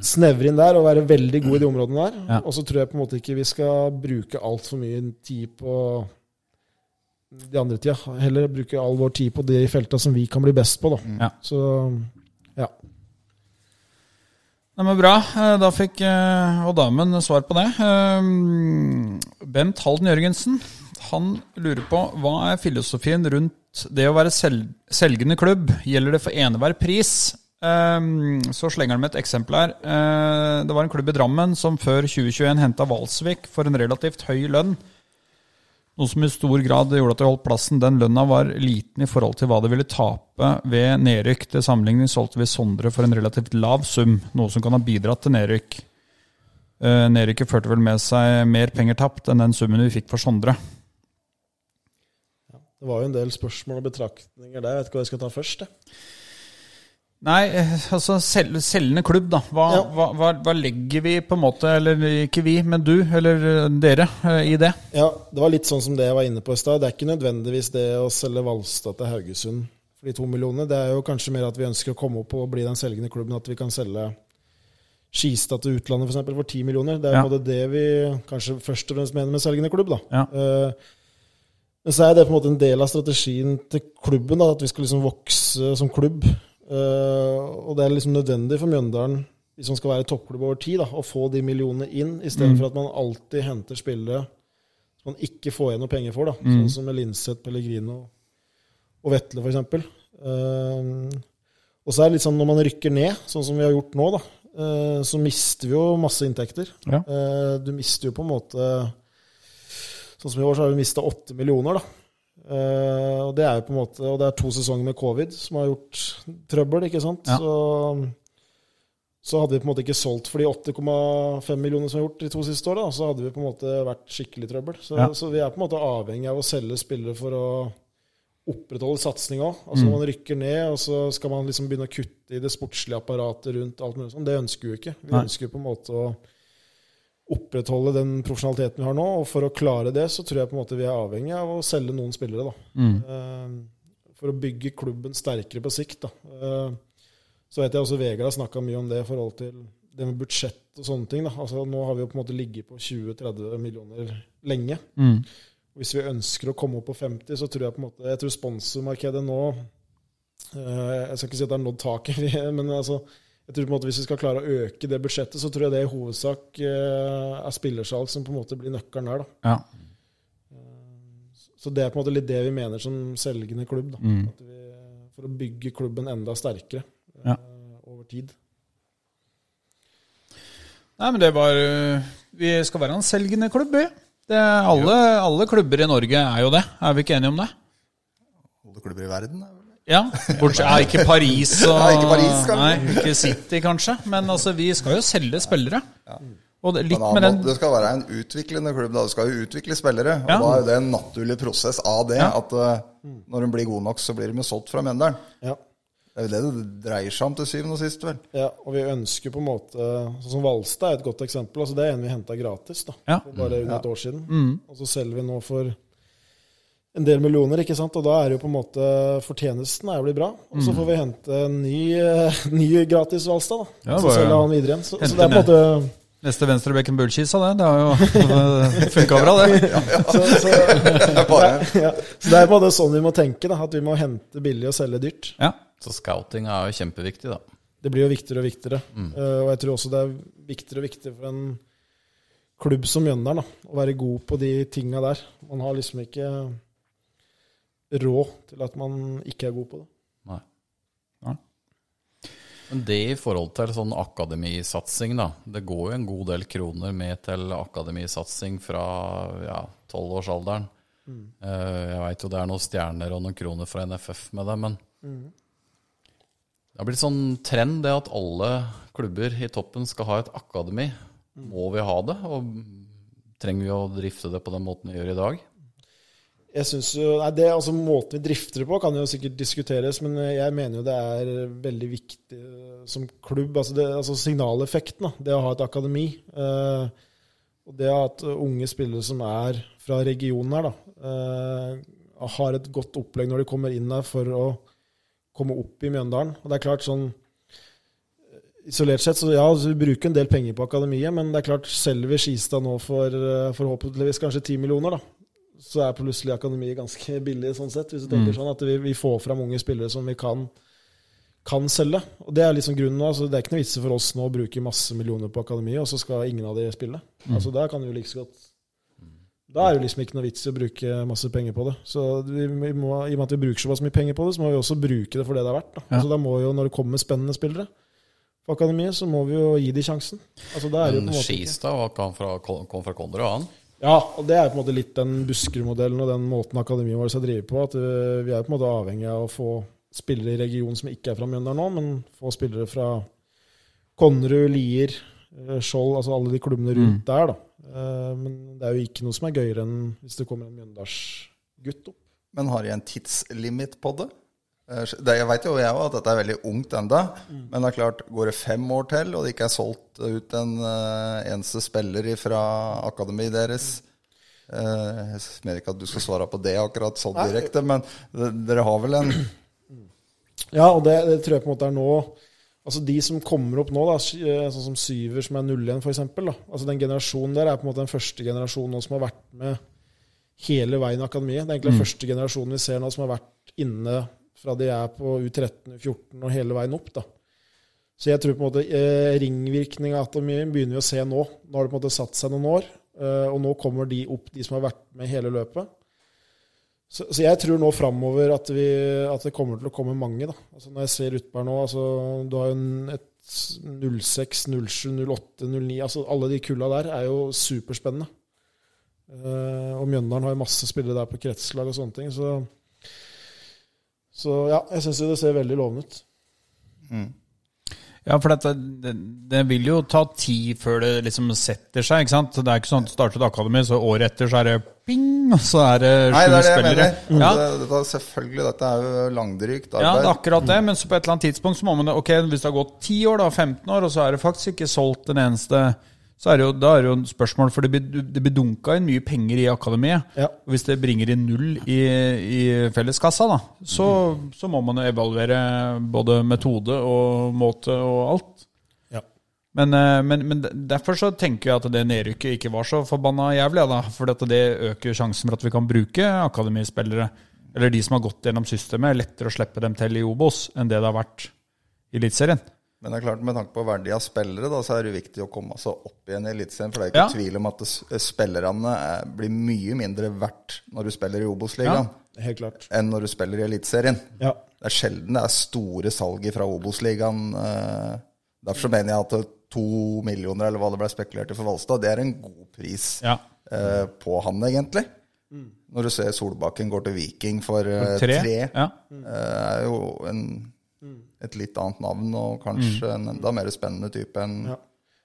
snevre inn der og være veldig gode i de områdene der. Ja. Og så tror jeg på en måte ikke vi skal bruke altfor mye tid på de andre tida. Heller bruke all vår tid på de felta som vi kan bli best på. Da. Ja. Så. Nei, men Bra. Eh, Da fikk eh, og damen svar på det. Eh, Bent Halden Jørgensen han lurer på hva er filosofien rundt det å være sel selgende klubb. Gjelder det for enhver pris? Så slenger han med et eksempel her. Det var en klubb i Drammen som før 2021 henta Valsvik for en relativt høy lønn. Noe som i stor grad gjorde at de holdt plassen. Den lønna var liten i forhold til hva de ville tape ved nedrykk. Til sammenligning solgte vi Sondre for en relativt lav sum, noe som kan ha bidratt til nedrykk. Eh, Nedrykket førte vel med seg mer penger tapt enn den summen vi fikk for Sondre. Det var jo en del spørsmål og betraktninger der. Jeg vet ikke hva jeg skal ta først. Jeg. Nei, altså sel selgende klubb, da. Hva, Ja. hva, hva, hva legger vi på en måte, eller ikke vi, men du, eller eh, dere, eh, i det? Ja, Det var litt sånn som det jeg var inne på i stad. Det er ikke nødvendigvis det å selge Valstad til Haugesund for de to millionene. Det er jo kanskje mer at vi ønsker å komme opp og bli den selgende klubben. At vi kan selge Skistad til utlandet for, eksempel, for ti millioner. Det er Ja. måte det vi kanskje først og fremst mener med selgende klubb. da. Ja. Uh, men så er det på en måte en del av strategien til klubben, da, at vi skal liksom vokse som klubb. Eh, og det er liksom nødvendig for Mjøndalen, hvis man skal være toppklubb over tid, da, å få de millionene inn, i stedet for at man alltid henter spillere som man ikke får igjen noe penger for. da, Sånn som med Linseth, Pellegrino og Vetle, f.eks. Uh, og så er det litt sånn når man rykker ned, sånn som vi har gjort nå, da, uh, så mister vi jo masse inntekter. Ja. Uh, du mister jo på en måte Sånn som i år så har vi mista åtte millioner, da. Eh, og det er jo på en måte Og det er to sesonger med covid som har gjort trøbbel, ikke sant. Ja. Så, så hadde vi på en måte ikke solgt for de 8,5 millioner som har gjort de to siste åra, så hadde vi på en måte vært skikkelig trøbbel. Så, Ja. så vi er på en måte avhengig av å selge spillere for å opprettholde satsinga. Altså når man rykker ned, og så skal man liksom begynne å kutte i det sportslige apparatet rundt alt mulig sånn. Det ønsker vi ikke. Vi Nei. ønsker på en måte å opprettholde den profesjonaliteten vi har nå. Og for å klare det, så tror jeg på en måte vi er avhengig av å selge noen spillere. da. Mm. Eh, For å bygge klubben sterkere på sikt. da. Eh, Så vet jeg også Vegard har snakka mye om det i forhold til det med budsjett og sånne ting. da. Altså Nå har vi jo på en måte ligget på 20-30 millioner lenge. Mm. Hvis vi ønsker å komme opp på 50, så tror jeg på en måte Jeg tror sponsormarkedet nå eh, Jeg skal ikke si at det er nådd taket, men altså jeg tror på en måte hvis vi skal klare å øke det budsjettet, så tror jeg det i hovedsak eh, er spillersalg som på en måte blir nøkkelen der. da. Ja. så det er på en måte litt det vi mener som selgende klubb. Da. Mm. At vi, for å bygge klubben enda sterkere Ja. eh, over tid. Nei, men det var Vi skal være en selgende klubb, vi. Det er alle, alle klubber i Norge er jo det. Er vi ikke enige om det? Alle klubber i verden er. Ja, bortsett, ja, ikke Paris og Nei, ikke Paris. Nei, ikke City, kanskje. Men altså, vi skal jo selge spillere. Og det, litt med den det skal være en utviklende klubb. Da. Du skal jo utvikle spillere. Og Ja. da er det en naturlig prosess av det. Ja. At uh, når de blir gode nok, så blir de solgt fra Mjøndalen. Ja. Det er jo det det dreier seg om til syvende og sist, vel. Ja, og vi ønsker på en måte Sånn som Valstad er et godt eksempel. altså Det er en vi henta gratis da, Ja. for bare under et år siden. Og så selger vi nå for en del millioner, ikke sant. Og da er jo på en måte Fortjenesten er jo blitt bra. Og så får vi hente en ny, eh, ny gratis Hvalstad, da. Ja, så bare selger han videre igjen. Så, så det er på en måte neste venstrebekken Bullkisa, det. Det har jo funka bra, det. så, så, ja, så det er på en måte sånn vi må tenke, da. At vi må hente billig og selge dyrt. Ja. Så scouting er jo kjempeviktig, da. det blir jo viktigere og viktigere. Eh, og jeg tror også det er viktigere og viktigere for en klubb som Mjøndalen da, å være god på de tinga der. Man har liksom ikke råd til at man ikke er god på det. Nei. Nei. Men det i forhold til sånn akademisatsing, da. Det går jo en god del kroner med til akademisatsing fra ja, tolvårsalderen. Eh, Jeg veit jo det er noen stjerner og noen kroner fra NFF med det, men det har blitt sånn trend det at alle klubber i toppen skal ha et akademi. Må vi ha det? Og trenger vi å drifte det på den måten vi gjør i dag? Jeg synes jo, nei, det, altså Måten vi drifter det på, kan jo sikkert diskuteres, men jeg mener jo det er veldig viktig eh, som klubb. altså, det, altså Signaleffekten, da, det å ha et akademi. Eh, og det at unge spillere som er fra regionen her, da, eh, har et godt opplegg når de kommer inn der for å komme opp i Mjøndalen. Og det er klart sånn Isolert sett, så ja, vi bruker en del penger på akademiet, men det er klart, selger vi Skistad nå for eh, forhåpentligvis kanskje 10 millioner, da, så er plutselig akademiet ganske billig, sånn sett, hvis du tenker sånn at vi, vi får fram unge spillere som vi kan, kan selge. Og Det er liksom grunnen nå. altså Det er ikke noe vits for oss nå å bruke masse millioner på akademiet, og så skal ingen av de spille. Altså Da kan vi jo like så godt Da er det liksom ikke noe vits i å bruke masse penger på det. Så vi, vi må, I og med at vi bruker såpass mye penger på det, så må vi også bruke det for det det er verdt. Da. Altså da må jo, Når det kommer spennende spillere på akademiet, så må vi jo gi dem sjansen. Altså da er det jo på en måte Skistad kom fra, kom fra han. Ja, og det er på en måte litt den Buskerud-modellen og den måten akademiet vårt skal drive på. At øh, vi er på en måte avhengig av å få spillere i regionen som ikke er fra Mjøndalen nå, men få spillere fra Konnerud, Lier, øh, Skjold, altså alle de klubbene rundt der. da. Eh, Men det er jo ikke noe som er gøyere enn hvis det kommer en Mjøndalsgutt opp. Men har de en tidslimit på det? Eh, det jeg veit jo jeg òg at dette er veldig ungt enda, men det er klart, går det fem år til, og det ikke er solgt ut en uh, eneste spiller fra akademiet deres uh, Jeg mener ikke at du skal svare på det akkurat sånn direkte, men dere har vel en Ja, og det, det tror jeg på en måte er nå Altså De som kommer opp nå, da, sånn som Syver, som er 01 f.eks. Altså den generasjonen der er på en måte den første generasjonen nå som har vært med hele veien i akademiet. Det er egentlig den første generasjonen vi ser nå som har vært inne fra de er på U13, U14 og hele veien opp. da. Så jeg tror på en måte eh, ringvirkninga av atomien begynner vi å se nå. Nå har det på en måte satt seg noen år, eh, og nå kommer de opp, de som har vært med hele løpet. Så, så jeg tror nå framover at, at det kommer til å komme mange. da. Altså Når jeg ser utpå her nå altså Du har jo et 06, 07, 08, 09 altså Alle de kulla der er jo superspennende. Eh, og Mjøndalen har jo masse spillere der på kretslag og sånne ting. Så, så ja, jeg syns jo det ser veldig lovende ut. Ja, for dette, det, det vil jo ta tid før det liksom setter seg. ikke sant? Det er ikke sånn at du starter et akademi, så året etter så er det ping, og så er det sju Nei, det er det jeg mener. Ja, Det, det, selvfølgelig, dette er jo langdrygt ja, det er akkurat det, men så på et eller annet tidspunkt så må man Ok, hvis det har gått 10 år, da, 15 år, og så er det faktisk ikke solgt en eneste så er det jo, Da er det jo en spørsmål, for det blir, det blir dunka inn mye penger i akademiet. Ja. Og hvis det bringer inn null i, i felleskassa, da, så, så må man jo evaluere både metode og måte og alt. Ja. Men, eh, men, men derfor så tenker jeg at det nedrykket ikke var så forbanna jævlig. Da, for det øker sjansen for at vi kan bruke akademispillere, eller de som har gått gjennom systemet, lettere å slippe dem til i Obos enn det det har vært i Eliteserien. Men det er klart, med tanke på verdi av spillere, da, så er det viktig å komme seg opp igjen i Eliteserien. For det er ikke Ja. tvil om at det, spillerne er, blir mye mindre verdt når du spiller i Obos-ligaen, Helt klart. enn når du spiller i Eliteserien. Ja. Det er sjelden det er store salg fra Obos-ligaen. eh, Derfor så mener jeg at to millioner, eller hva det ble spekulert i for Valstad, det er en god pris Ja. eh, på han, egentlig. Når du ser Solbakken går til Viking for for Tre. tre, Ja. eh, er jo en, et litt annet navn, og kanskje en enda mer spennende type enn Ja.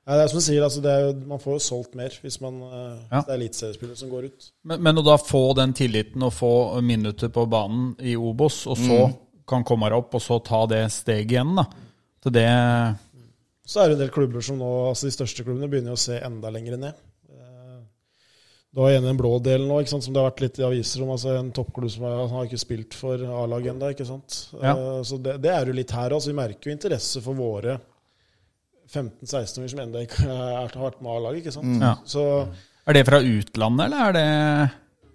Nei, det er som du sier, altså det er jo, man får jo solgt mer hvis, man, eh, Ja. hvis det er eliteseriespillere som går ut. Men, men å da få den tilliten og få minutter på banen i Obos, og så kan komme deg opp, og så ta det steget igjen, da. Så det Så er det en del klubber som nå, altså de største klubbene, begynner å se enda lenger ned. Du har igjen den blå delen nå, som det har vært litt i aviser om. altså En toppklubb som er, han har ikke spilt for A-laget ennå. Ja. Uh, Så det, det er jo litt her altså Vi merker jo interesse for våre 15-16-åringer som ennå ikke har vært med A-laget, ikke sant. Ja. Så Er det fra utlandet, eller er det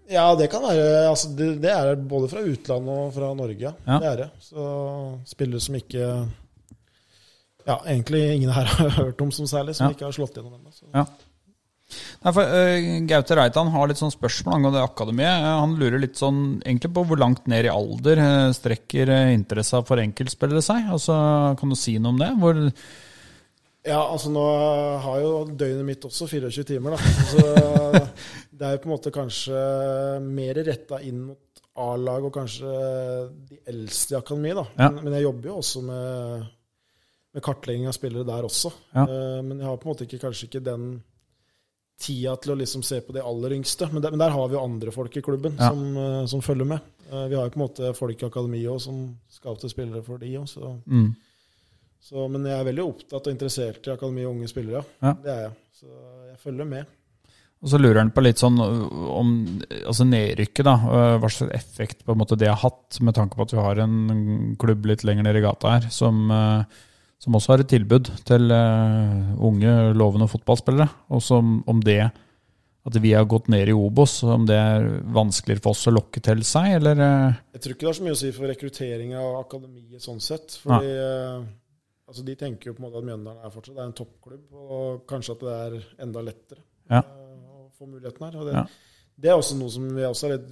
ja, det kan være altså det, det er både fra utlandet og fra Norge, ja. Det er det. Så spillere som ikke Ja, egentlig ingen her har hørt om som særlig, som Ja. ikke har slått gjennom ennå. Ja. Nei, for uh, Gaute Reitan har litt sånn spørsmål angående akademiet. Uh, han lurer litt sånn egentlig på hvor langt ned i alder uh, strekker uh, interessa for enkeltspillere seg. Altså, Kan du si noe om det? Hvor, Ja, altså nå har jo døgnet mitt også 24 timer, da. Så det er jo på en måte kanskje mer retta inn mot A-lag og kanskje de eldste i akademiet, da. Ja. Men, men jeg jobber jo også med, med kartlegging av spillere der også. Ja. Men jeg har på en måte ikke, kanskje ikke den tida til å liksom se på de aller yngste. Men der, men der har vi jo andre folk i klubben Ja. som, eh, som følger med. Eh, Vi har jo på en måte folk i akademiet òg som scouter spillere for de òg, så mm, så, men jeg er veldig opptatt og interessert i akademi og unge spillere. Ja. Det er jeg. Så jeg følger med. og så lurer han på litt sånn om altså nedrykket, da. Hva slags effekt på en måte det har hatt, med tanke på at vi har en klubb litt lenger nede i gata her som, uh, som også har et tilbud til uh, unge, lovende fotballspillere. Og som om det at vi har gått ned i Obos, om det er vanskeligere for oss å lokke til seg, eller uh, Jeg tror ikke det har så mye å si for rekruttering av akademiet sånn sett. Fordi eh, altså de tenker jo på en måte at Mjøndalen er fortsatt det er en toppklubb, og kanskje at det er enda lettere Ja. eh, å få muligheten her. Og det, Ja. det er også noe som vi også er litt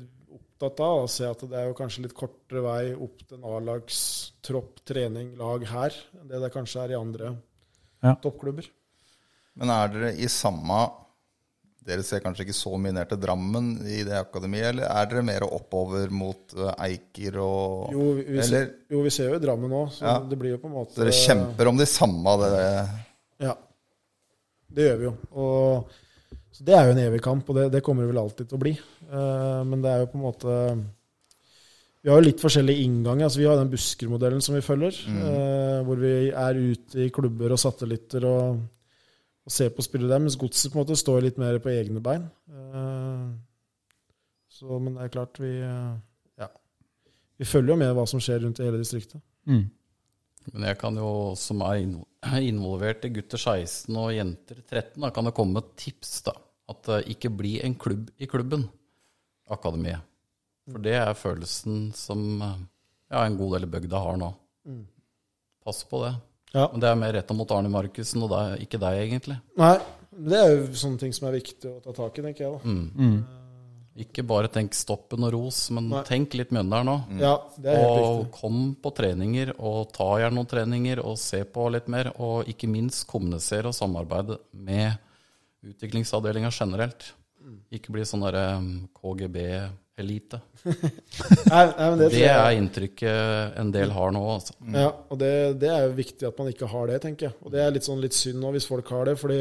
opptatt av. Å se at det er jo kanskje litt kortere vei opp til en A-lagstropp, trening, lag her, enn det det kanskje er i andre Ja. toppklubber. Men er dere i samme Dere ser kanskje ikke så mye ned til Drammen i det akademiet, eller er dere mer oppover mot eh, Eiker og Jo, vi, ser, jo, vi ser jo i Drammen nå, så Ja. det blir jo på en måte dere kjemper om de samme det Ja. Det gjør vi jo. Og, så det er jo en evig kamp, og det, det kommer det vel alltid til å bli. Uh, men det er jo på en måte Vi har jo litt forskjellige innganger. altså Vi har den Buskerud-modellen som vi følger, eh, hvor vi er ute i klubber og satellitter og, og ser på spillet der, mens godset på en måte står litt mer på egne bein. Uh, så, men det er klart, vi Ja. Vi følger jo med hva som skjer rundt i hele distriktet. mm. Men jeg kan jo, som er er involvert i gutter 16 og jenter 13, da kan det komme tips. da, At det ikke blir en klubb i klubben, akademiet. For det er følelsen som ja, en god del i bygda har nå. Pass på det. Ja. Men det er mer retta mot Arne Markussen, og det er ikke deg, egentlig. Nei, det er jo sånne ting som er viktig å ta tak i, tenker jeg. da. Mm. Ikke bare tenk stoppen og ros, men Nei. tenk litt Mjøndalen òg. Ja, det er helt Og kom på treninger, og ta gjerne noen treninger, og se på litt mer. Og ikke minst kommunisere og samarbeide med utviklingsavdelinga generelt. Ikke bli sånn derre KGB-elite. Nei, men det, Det er inntrykket en del har nå. Altså. Ja, og det, det er jo viktig at man ikke har det, tenker jeg. Og det er litt sånn litt synd nå hvis folk har det, fordi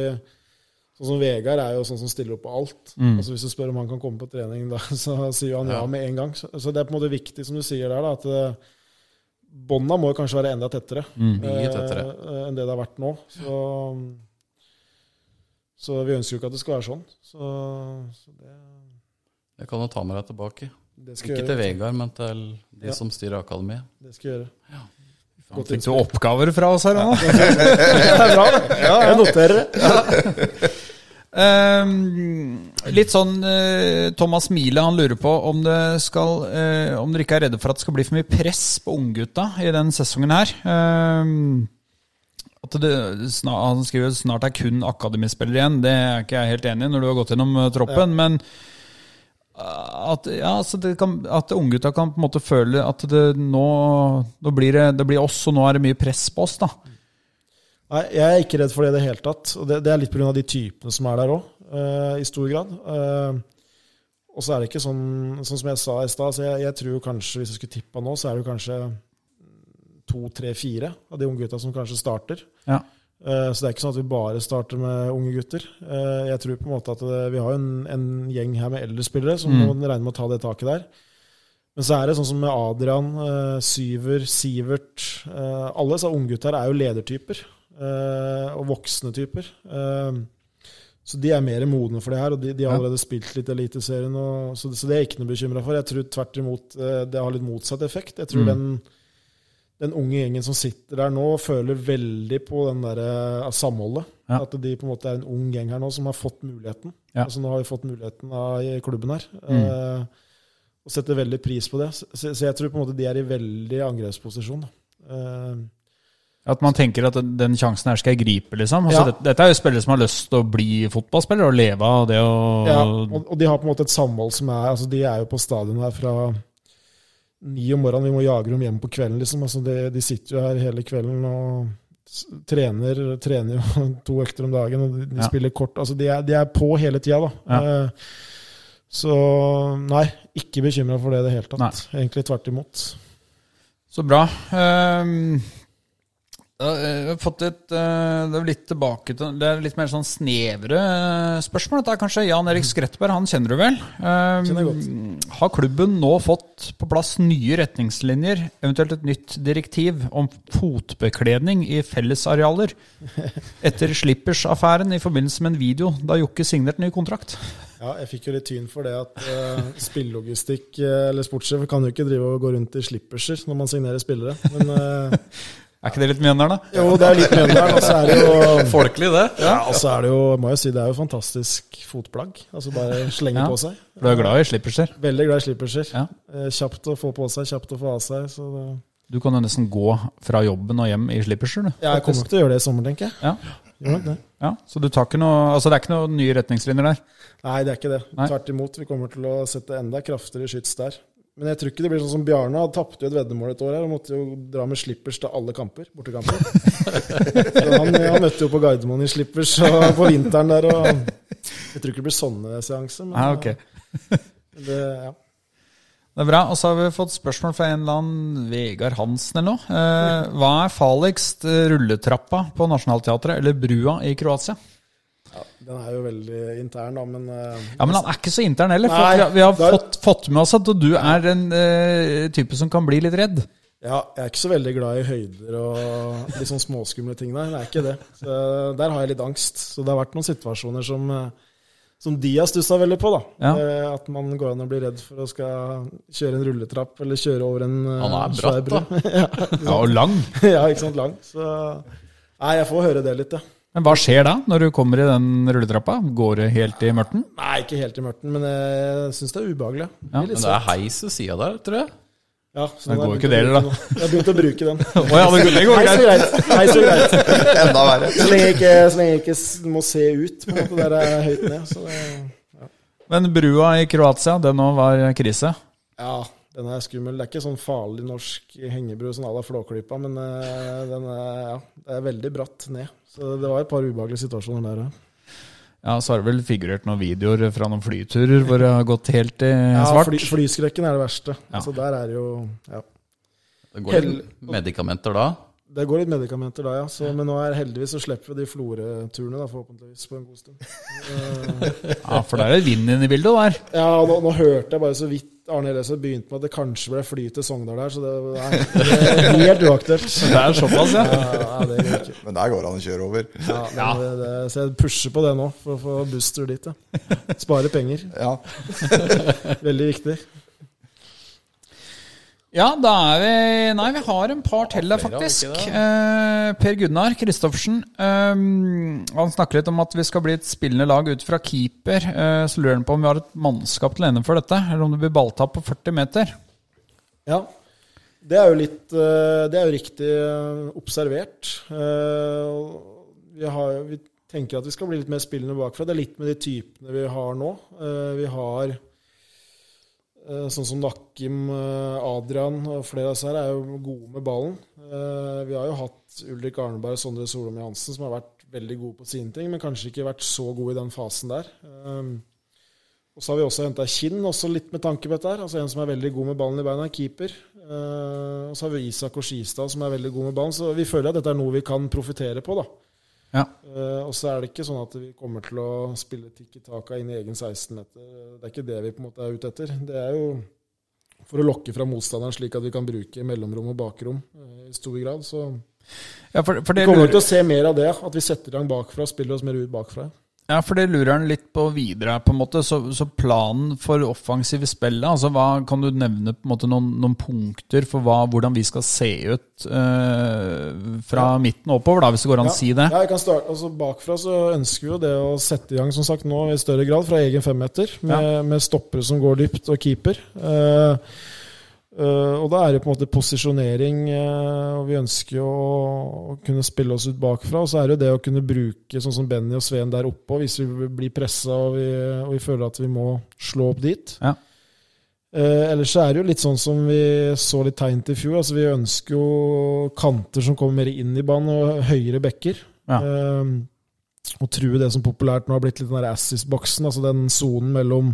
sånn som Vegard er jo sånn som stiller opp på alt. Altså Hvis du spør om han kan komme på trening, da, så sier han ja, Ja. med en gang. Så, så det er på en måte viktig, som du sier der, da, at eh, bånda må kanskje være enda tettere, Mye tettere. eh, enn det det har vært nå. Så, så vi ønsker jo ikke at det skal være sånn. Så, så det, Det kan jo ta med deg tilbake. det skal Ikke gjøre. til. Vegard, men til de Ja. som styrer akademiet. Det skal jeg gjøre. Han Fikk du oppgaver fra oss her nå? Det er bra, det. Jeg noterer det. Ehm, litt sånn uh, Thomas Miele han lurer på om, det skal, uh, om dere ikke er redde for at det skal bli for mye press på unggutta i den sesongen her. Ehm, at det, snart, Han skriver at snart er kun akademispillere igjen. Det er ikke jeg helt enig i når du har gått gjennom troppen. troppen. Men eh, at, ja, altså kan, at unggutta kan på en måte føle at det nå, nå blir det, det blir oss, og nå er det mye press på oss. da. Nei, jeg er ikke redd for det i det hele tatt. Og det, det er litt pga. de typene som er der òg, i stor grad. Uh, og så er det ikke sånn, sånn som jeg sa i stad, så jeg, jeg tror kanskje, hvis jeg skulle tippa nå, så er det kanskje to, tre, fire av de unge gutta som kanskje starter. Ja. Eh, Så det er ikke sånn at vi bare starter med unge gutter. Eh, Jeg tror på en måte at det, vi har jo en, en gjeng her med eldre spillere som må regne med å ta det taket der. Men så er det sånn som med Adrian, eh, Syver, Sivert Alle disse unggutta her er jo ledertyper. Og voksne typer. Så de er mer modne for det her, og de, de har allerede spilt litt Eliteserien. og- Så, så det er jeg ikke noe bekymra for. Jeg tror tvert imot det har litt motsatt effekt. Jeg tror Mm. den den unge gjengen som sitter der nå, føler veldig på den der, uh, samholdet. Ja. At de på en måte er en ung gjeng her nå som har fått muligheten. Ja. Mm. Altså Nå har vi fått muligheten av, klubben her. Eh, og setter veldig pris på det. Så, så jeg tror på en måte de er i veldig angrepsposisjon. Eh, At man tenker at den- den sjansen her skal jeg gripe, liksom. Altså, Ja. dette, dette er jo spillere som har lyst til å bli fotballspiller og leve av det å ja, og, og de har på en måte et samhold som er altså De er jo på stadion her fra ni om morgenen. Vi må jage dem hjem på kvelden, liksom. Altså de, de sitter jo her hele kvelden og trener, trener jo to økter om dagen, og de, de Ja. spiller kort. Altså de er, de er på hele tida, da. Ja. Eh, så nei, ikke bekymra for det i det hele tatt. Nei. Egentlig tvert imot. Så bra. Eh, Jeg har fått et eh, Det er litt tilbake til Det er litt mer sånn snevre eh, spørsmål. Dette er kanskje Jan Erik Skretberg, han kjenner du vel? Kjenner godt. Har klubben nå fått på plass nye retningslinjer, eventuelt et nytt direktiv om fotbekledning i fellesarealer, etter Slippers-affæren i forbindelse med en video da Jokke signerte ny kontrakt? Ja, jeg fikk jo litt tyn for det at uh, spillelogistikk eh, eller sportssjef kan jo ikke drive og gå rundt i slipperser når man signerer spillere. Men eh, Er ikke det litt Mjøndalen, da? jo, det er litt Mjøndalen. Og så er det jo Folkelig, det. Ja, og så er det jo, må jeg si, det er jo fantastisk fotplagg. Altså bare slenge Ja. på seg. Du er glad i slipperser? Veldig glad i slipperser. Ja. Eh, Kjapt å få på seg, kjapt å få av seg. Så det, Du kan jo nesten gå fra jobben og hjem i slipperser, du. jeg kommer til å gjøre det i sommer, tenker jeg. Ja. Det. Ja, så du tar ikke noe Altså det er ikke noen nye retningslinjer der? Nei, det er ikke det. Nei. Tvert imot. Vi kommer til å sette enda kraftigere skyts der. Men jeg tror ikke det blir sånn som Bjarne. Han tapte jo et veddemål et år her og måtte jo dra med slippers til alle kamper. Bortekamper. Han, han møtte jo på Gardermoen i slippers og på vinteren der. og Jeg tror ikke det blir sånne seanser. Men Ah, okay. det, ja. Det er bra. Og så har vi fått spørsmål fra en eller annen Vegard Hansen eller noe. Eh, hva er farligst, eh, rulletrappa på Nationaltheatret eller brua i Kroatia? Den er jo veldig intern, da, men eh, Ja, Men han er ikke så intern heller. For Nei, vi har, vi har der... fått, fått med oss at du er en uh, type som kan bli litt redd. ja, jeg er ikke så veldig glad i høyder og de sånn småskumle ting der. Jeg er ikke det. Så der har jeg litt angst. Så det har vært noen situasjoner som, eh, som de har stussa veldig på. da. Ja. Eh, At man går an å bli redd for å skal kjøre en rulletrapp eller kjøre over en eh, Han er bratt, da. da. Ja, Og lang. ja, ikke sant. Lang. Så Nei, jeg får høre det litt, ja. Men hva skjer da, når du kommer i den rulletrappa? Går det helt i mørten? Nei, ikke helt i mørten, men jeg syns det er ubehagelig. Ja, er litt Men det er svett. heis ved sida der, tror jeg. Ja, så Det nå har går jeg ikke begynt å det, bruke den. Jeg har begynt å bruke den. Å ja, det, det går Nei, så greit. greit. Så greit. Enda verre. Så lenge jeg ikke, så lenge jeg ikke s- må se ut, på en måte, der er høyt ned. Så det, Men brua i Kroatia, den nå var krise? ja, den er skummel. Det er ikke sånn farlig norsk hengebru sånn à la Flåklypa, men eh, den er, ja, det er veldig bratt ned. Så det var et par ubehagelige situasjoner der òg. Ja, så har det vel figurert noen videoer fra noen flyturer hvor det har gått helt i Ja, fly, flyskrekken er det verste. Ja. Så der er det jo ja. Det går litt medikamenter da. Det går litt medikamenter da, ja. Så, men nå er heldigvis så slipper vi de Florø-turene, da, forhåpentligvis, på en god stund. Eh, Ja, for der er det vind inne i bildet der. Ja, nå, nå hørte jeg bare så vidt Arne Eliassen begynte med at det kanskje ble fly til Sogndal der, så det, nei, det er helt uaktuelt. Det er såpass, ja. Ja, ja, det. Men der går han og kjører over. Ja, ja. Det, det, så jeg pusher på det nå, for å få booster dit. Ja. Spare penger. Ja. Veldig viktig. Ja, da er vi Nei, vi har en par til der, faktisk. Eh, per Gunnar Kristoffersen. eh, han snakker litt om at vi skal bli et spillende lag ut fra keeper. Eh, så lurer han på om vi har et mannskap til å for dette, eller om det blir balltap på 40 meter. Ja. Det er jo litt eh, Det er jo riktig eh, observert. Eh, vi, har, vi tenker at vi skal bli litt mer spillende bakfra. Det er litt med de typene vi har nå. Vi har sånn som Nakkim, Adrian og flere av disse her er jo gode med ballen. Vi har jo hatt Ulrik Arneberg og Sondre Solom Johansen som har vært veldig gode på sine ting, men kanskje ikke vært så gode i den fasen der. Og så har vi også henta Kinn, også litt med tanke på dette. her, altså En som er veldig god med ballen i beina, keeper. Og så har vi Isak og Skistad, som er veldig gode med ballen. Så vi føler at dette er noe vi kan profitere på. da. Ja. Uh, og så er det ikke sånn at vi kommer til å spille tikki taka inn i egen 16-meter. Det er ikke det vi på en måte er ute etter. Det er jo for å lokke fra motstanderen, slik at vi kan bruke mellomrom og bakrom uh, i stor grad. Så ja, for, for vi kommer til å se mer av det. At vi setter i gang bakfra og spiller oss mer ut bakfra. Ja, for det lurer han litt på videre. på en måte, Så, så planen for offensive spillet, altså hva, kan du nevne på en måte noen, noen punkter for hva, hvordan vi skal se ut eh, fra ja. midten og oppover, da, hvis det går an å ja. si det? Ja, jeg kan starte. Altså Bakfra så ønsker vi jo det å sette i gang som sagt nå i større grad fra egen femmeter, med, ja. med stoppere som går dypt, og keeper. Uh, Uh, og da er det på en måte posisjonering, uh, og vi ønsker jo å, kunne spille oss ut bakfra. Og så er det jo det å kunne bruke sånn som Benny og Sveen der oppe, hvis vi blir pressa og, og, vi føler at vi må slå opp dit. Ja. Uh, ellers så er det jo litt sånn som vi så litt tegn til i fjor. altså Vi ønsker jo kanter som kommer mer inn i banen, og høyere bekker. Ja. og true det som populært nå har blitt litt den der assis-boksen, altså den sonen mellom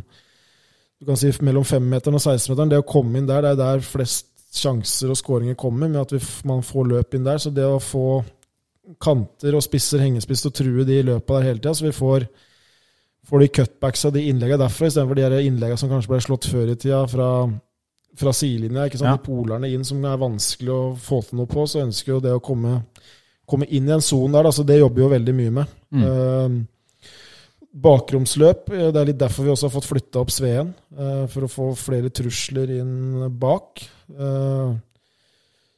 du kan si mellom femmeteren og 16-meteren. Det å komme inn der, det er der flest sjanser og skåringer kommer, med at vi, man får løp inn der. Så det å få kanter og spisser, hengespiss, og true de i løpet der hele tida, så vi får, får de cutbacks av de innleggene derfra, istedenfor de innleggene som kanskje ble slått før i tida fra, fra sidelinja. ikke sant? Ja. De polerne inn som er vanskelig å få til noe på, så ønsker jo det å komme, komme inn i en sone der. så det jobber jo veldig mye med. Mm. Uh, bakromsløp. Eh, det er litt derfor vi også har fått flytta opp Sveen, eh, for å få flere trusler inn bak. Eh,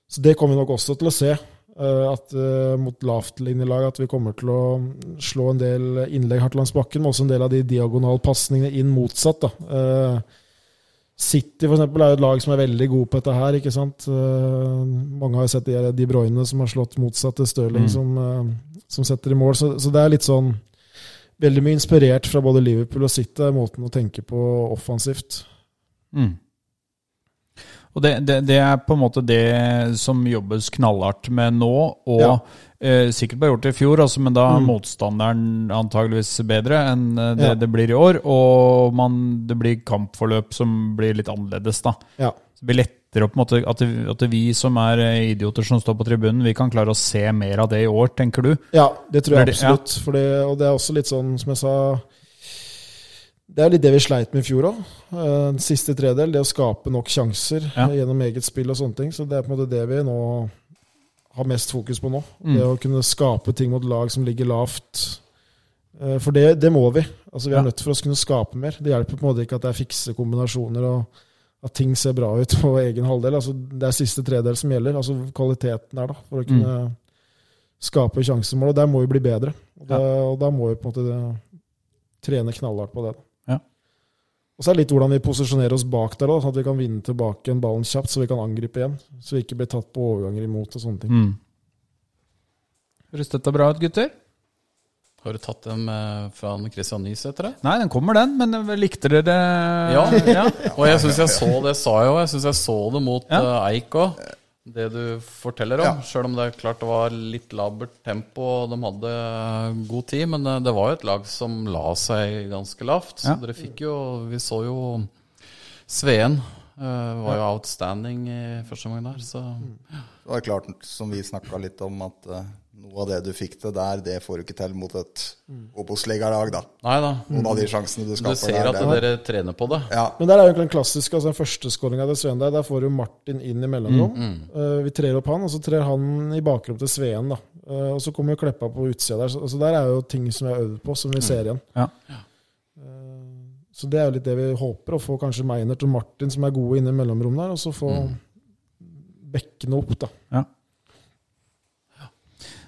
så det kommer vi nok også til å se. At mot lavtlinjelag at vi kommer til å slå en del innlegg hardt langs bakken, men også en del av de diagonalpasningene inn motsatt. da. City for eksempel, er jo et lag som er veldig gode på dette her. ikke sant? mange har jo sett de, de Bruyne som har slått motsatt til Stirling, mm. som, som, setter i mål. Så, så, det er litt sånn veldig mye inspirert fra både Liverpool og City, måten å tenke på offensivt. Mm. Og det, det, det, er på en måte det som jobbes knallhardt med nå, og ja. eh, sikkert ble gjort i fjor, altså, men da er mm. motstanderen antageligvis bedre enn eh, det ja. det blir i år. Og man, det blir kampforløp som blir litt annerledes, da. Ja. det blir lett på en måte at, at, vi som er eh, idioter som står på tribunen, vi kan klare å se mer av det i år, tenker du? Ja, det tror jeg absolutt. Ja. Fordi, og det er også litt sånn, som jeg sa Det er litt det vi sleit med i fjor òg. Uh, siste tredel, det å skape nok sjanser ja. gjennom eget spill og sånne ting. Så det er på en måte det vi nå har mest fokus på nå. Mm. Det å kunne skape ting mot lag som ligger lavt. Uh, for det, det, må vi. Altså Vi er ja. nødt for å kunne skape mer. Det hjelper på en måte ikke at det er fikse kombinasjoner. og at ting ser bra ut på egen halvdel. Altså, det er siste tredel som gjelder. altså Kvaliteten der, da, for å kunne mm. skape sjansemål. Og der må vi bli bedre. Og da, ja. og da må vi på en måte det, trene knallhardt på det. Ja. Og så er det litt hvordan vi posisjonerer oss bak der, da, sånn at vi kan vinne tilbake en ballen kjapt, så vi kan angripe igjen. Så vi ikke blir tatt på overganger imot og sånne ting. Mm. Høres dette bra ut, gutter? Har du tatt dem eh, fra Christian Nysæter? Nei, den kommer, den. Men eh, likte dere det? Ja. ja. Og jeg syns jeg så det, sa jeg òg. Jeg syns jeg så det mot ja. uh, Eik òg. Det du forteller om. Ja. Sjøl om det er klart det var litt labert tempo, og de hadde god tid. Men det var jo et lag som la seg ganske lavt. Så dere fikk jo Vi så jo Sveen. Uh, var jo outstanding i første omgang der, så Det var klart, som vi snakka litt om, at uh, noe av det du fikk til der, det får du ikke til mot et mm. Obos-ligalag, da. Nei da. Noen av de sjansene du skaper der. Du ser at der, dere trener på det. Ja. Men der er jo den klassiske, altså den første skåringa til Sveen der, der får du Martin inn i mellomrom. Mm, mm. Uh, vi trer opp han, og så trer han i bakrom til Sveen, da. Uh, og så kommer jo Kleppa på utsida der. Så altså, der er jo ting som vi har øvd på, som vi mm. ser igjen. Ja. Uh, så det er jo litt det vi håper, å få kanskje Meinert og Martin som er gode inne i mellomrom der, og så få mm. bekkene opp, da. Ja.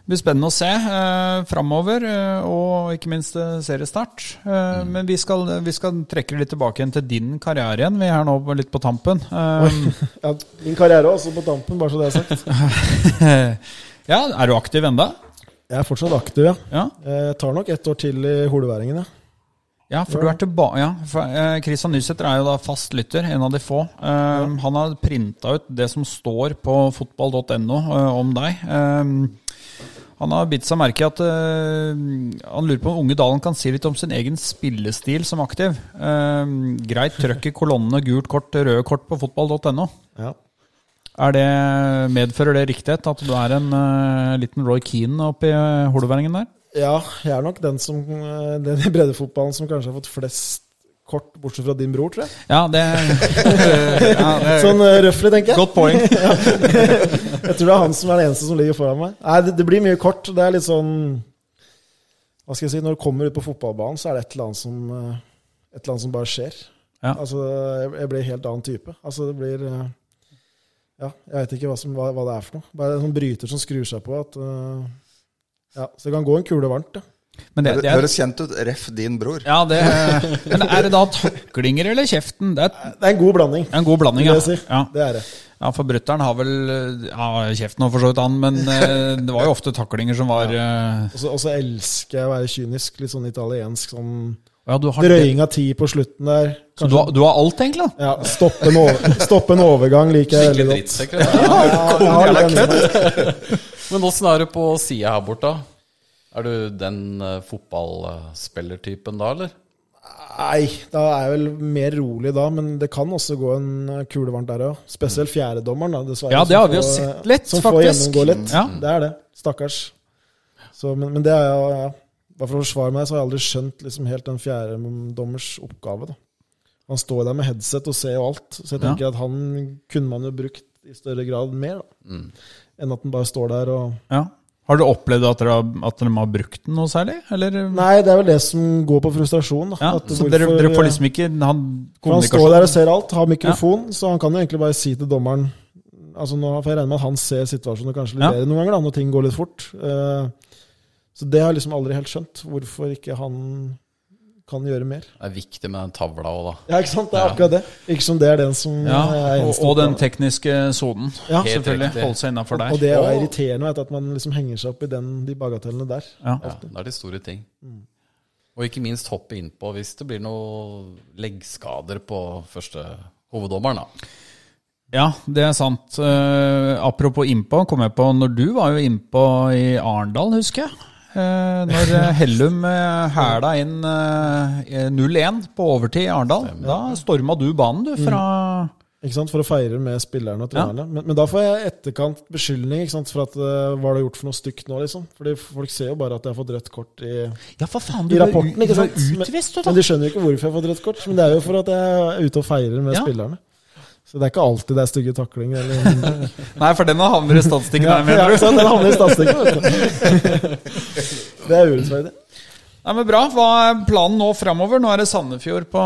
Det blir spennende å se eh, framover, eh, og ikke minst eh, seriestart. Eh, Men vi skal, vi skal trekke litt tilbake igjen til din karriere igjen. Vi er nå litt på tampen. Eh, Ja, min karriere også på tampen, bare så det er sagt. ja, er du aktiv enda? Jeg er fortsatt aktiv, ja. Ja. Jeg tar nok ett år til i Holeværingen, ja. Ja, for du er tilbake ja, for, Christian Nysæter er jo da fast lytter, en av de få. Han har printa ut det som står på fotball.no om deg. Han har bitt seg merke i at eh, han lurer på om Unge Dalen kan si litt om sin egen spillestil som aktiv. Uh, greit trøkk i kolonnene gult kort, røde kort på fotball.no. ja. Er det, medfører det riktighet at du er en uh, liten Roy Keane oppi uh, holoværingen der? Ja, jeg er nok den, som, den i breddefotballen som kanskje har fått flest kort, bortsett fra din bror, tror jeg. Ja, det, ja, det Sånn uh, røffelig, tenker jeg. Godt poeng. Jeg tror det er han som er den eneste som ligger foran meg. Nei, det, det blir mye kort. Det er litt sånn Hva skal jeg si, Når du kommer ut på fotballbanen, så er det et eller annet som, eh, et eller annet som bare skjer. Ja. Altså, jeg, blir helt annen type. Altså, det blir eh, Ja, jeg vet ikke hva, som, hva, hva det er for noe. Bare en sånn bryter som skrur seg på. At, eh, ja, Så det kan gå en kule varmt, ja. Men det, Det det er, høres kjent ut. Ref din bror. ja, det, men er det da taklinger eller kjeften? Det er Det er en god blanding, en god blanding, ja. si. ja. Det er det. Ja, for Brutter'n har vel ja, kjeften og for så vidt han, men eh, det var jo ofte taklinger som var ja. Og så- elsker jeg å være kynisk. Litt sånn italiensk. sånn Ja, du har. Drøying av tid på slutten der. Så du har, du har alt, egentlig? da? Ja, stoppe en, over, stoppe en overgang liker jeg Skikkelig veldig godt. drittsekk. Ja, ja, Ja. Men åssen er det på sida her borte? da? Er du den uh, fotballspillertypen da, eller? Nei, da er jeg vel mer rolig da, men det kan også gå en eh, kule varmt der òg. Spesielt fjerdedommeren, da, dessverre. Ja, det har vi jo sett litt, Som får faktisk. gjennomgå litt. Ja. Det er det. Stakkars. Så, men, men det er jo ja. Bare for å forsvare meg, så har jeg aldri skjønt liksom helt den fjerdedommers oppgave. da. Han står der med headset og ser jo alt, så jeg Ja. tenker at han kunne man jo brukt i større grad mer, da. Enn at han bare står der og Ja. Har du opplevd at dere, har, at dere har brukt den noe særlig? Eller? Nei, det er vel det som går på frustrasjon. Ja, så hvorfor- dere, dere får liksom ikke han, han står der og ser alt, har mikrofon, så han kan jo egentlig bare si til dommeren altså nå, For jeg regner med at han ser situasjonen kanskje litt Ja. bedre noen ganger, da, når ting går litt fort. Uh, så det har jeg liksom aldri helt skjønt. Hvorfor ikke han kan gjøre mer. Det er viktig med den tavla òg, da. Ja, ikke sant? Det er akkurat det. Ikke som det er den som Ja, er og, eneste og den tekniske sonen. Ja. Selvfølgelig. Holde seg innafor der. Og det er irriterende vet at man liksom henger seg opp i den, de bagatellene der. Ja. Ja, det er de store ting. Og ikke minst hoppe innpå hvis det blir noe leggskader på første hoveddommeren. da. Ja, det er sant. Uh, apropos innpå, kom jeg på når du var jo innpå i Arendal, husker jeg. Eh, når eh, Hellum uh, hæla inn eh, 0-1 på overtid i Arendal. Da storma du banen, du, fra Ikke sant? For å feire med spillerne og trenerne. Men, men da får jeg etterkant beskyldning ikke sant? for at uh, hva har du gjort for noe stygt nå, liksom. Fordi folk ser jo bare at jeg har fått rødt kort i, Ja, for faen, du i rapporten. ikke sant? utvist, du, Men, men de skjønner jo ikke hvorfor jeg har fått rødt kort. Men det er jo for at jeg er ute og feirer med Ja. spillerne. Så det er ikke alltid det er stygge taklinger. Eller, Nei, for den havner i statistikken ja, der, mener du? Ja. Den havner i statistikken. Det er urettferdig. Nei, men Bra. Hva er planen nå framover? Nå er det Sandefjord på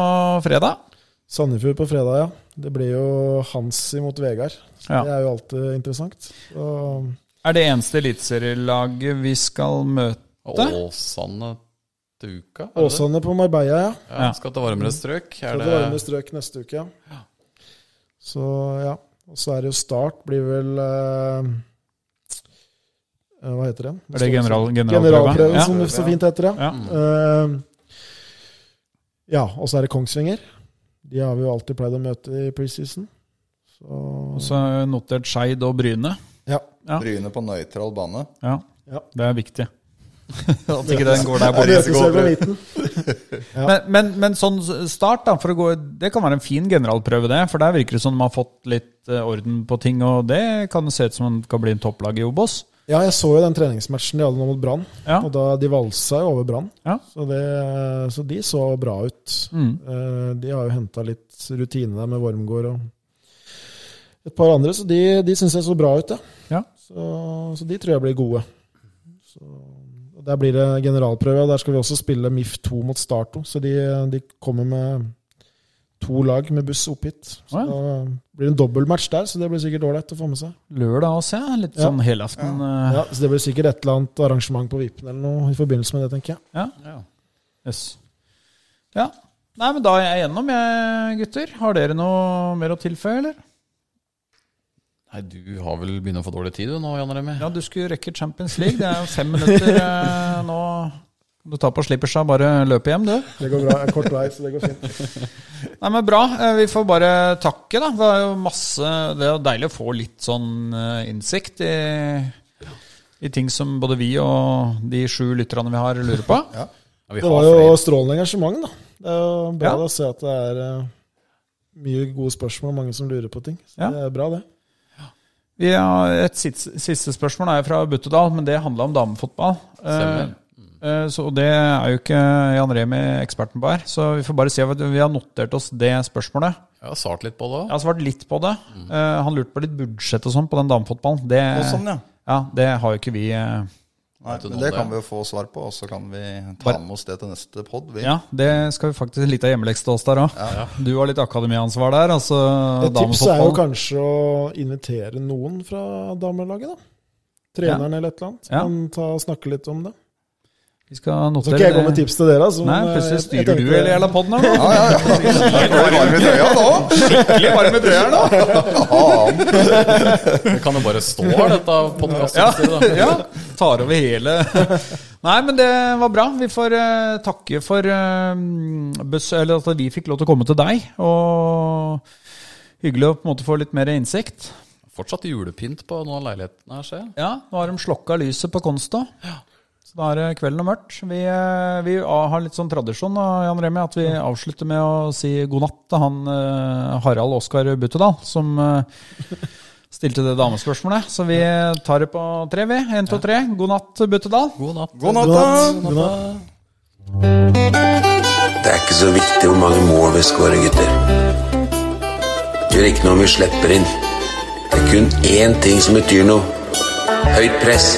fredag. Sandefjord på fredag, ja. Det blir jo Hansi mot Vegard. Så Ja. Det er jo alltid interessant. Og Er det eneste eliteserielaget vi skal møte? Åsane til uka? Åsane på Marbella, ja. Ja, skal til varmere strøk. Er Skal til varmere strøk neste uke, ja. Så ja. Og så er det jo Start, blir vel eh, eh, Hva heter det? Er det general, generalprøve? Generalprøven, Ja. som det så fint heter, ja. Ja. uh, ja, og så er det Kongsvinger. De har vi jo alltid pleid å møte i preseason. Så Og så notert Skeid og Bryne. ja. Ja. Bryne på nøytral bane. Ja, Ja. det er viktig. At ikke den går der borte. Ja. Men, men, men sånn start, da, for å gå, det kan være en fin generalprøve, det. For der virker det som de har fått litt eh, orden på ting, og det kan se ut som det kan bli en topplag i Obos. Ja, jeg så jo den treningsmatchen de hadde nå mot Brann. Ja. Og da de valsa jo over Brann. Ja. Så, så de så bra ut. Mm. Eh, De har jo henta litt rutine der med Wormgård og et par andre, så de, de syns jeg så bra ut, ja. Ja. Så, så de tror jeg blir gode. Så, Der blir det generalprøve, og der skal vi også spille MIF 2 mot Starto. Så de, de kommer med to lag med buss opp hit. Så Å, ja. da blir det en dobbeltmatch der, så det blir sikkert ålreit å få med seg. Lørdag også, ja. Litt Ja. sånn helaften. Ja. Ja, Så det blir sikkert et eller annet arrangement på Vipen eller noe i forbindelse med det, tenker jeg. Ja. Ja. Yes. ja. Nei, men da er jeg gjennom, jeg, gutter. Har dere noe mer å tilføye, eller? Nei, du har vel begynt å få dårlig tid du nå, Jan Remi? Ja, du skulle rekke Champions League. Det er jo fem minutter eh, nå. Du tar på slippersa, bare løper hjem, du. Det går bra. Det er kort vei, så det går fint. Nei, men Bra. Eh, Vi får bare takke, da. Det er jo masse Det er jo deilig å få litt sånn eh, innsikt i, i ting som både vi og de sju lytterne vi har, lurer på. Ja, vi Det var jo strålende engasjement, da. Det er jo bra Ja. å se at det er eh, mye gode spørsmål og mange som lurer på ting. Så Ja. det er bra, det. Vi har Et siste, siste spørsmål er fra Buttedal, men det handla om damefotball. Eh, Stemmer. eh, Så det er jo ikke Jan Remi eksperten på her, så vi får bare se. at vi har notert oss det spørsmålet. Jeg har svart litt på det Jeg har svart litt på det. Mm. Han lurte på litt budsjett og sånn på den damefotballen. Det, Og sånn, ja. ja, det har jo ikke vi. Nei, men det kan vi jo få svar på, og så kan vi ta Bare- med oss det til neste pod. Ja, det skal vi faktisk litt av hjemmeleks til oss der òg. Du har litt akademiansvar der. altså Et tips er jo kanskje å invitere noen fra damelaget, da. Treneren eller et eller annet. Ja. Kan ta og snakke litt om det. Vi skal notere skal jeg gå med tips til dere. Som, Nei, plutselig eh, jeg- jeg styrer du hele jævla poden her nå. Ja, ja, ja. Skikkelig varm i trøya nå. Skikkelig varm i trøya nå. Det kan jo bare stå her, dette Ja, ja, tar over hele Nei, men det var bra. Vi får uh, takke for uh, bes- eller at vi fikk lov til å komme til deg. Og hyggelig å på en måte få litt mer innsikt. Fortsatt julepynt på noen av leilighetene her, ser jeg. Ja, nå har de slokka lyset på Konsta. Så da er det kvelden og mørkt. Vi, eh, vi har litt sånn tradisjon Jan Remi, at vi avslutter med å si god natt til han eh, Harald Oskar Buttedal, som eh, stilte det damespørsmålet. Så vi tar det på tre, vi. Én, to, tre. God natt, Buttedal. God natt. God natt, da. natt. God natt. Det er ikke så viktig hvor mange mål vi skårer, gutter. Det gjør ikke noe om vi slipper inn. Det er kun én ting som betyr noe. Høyt press.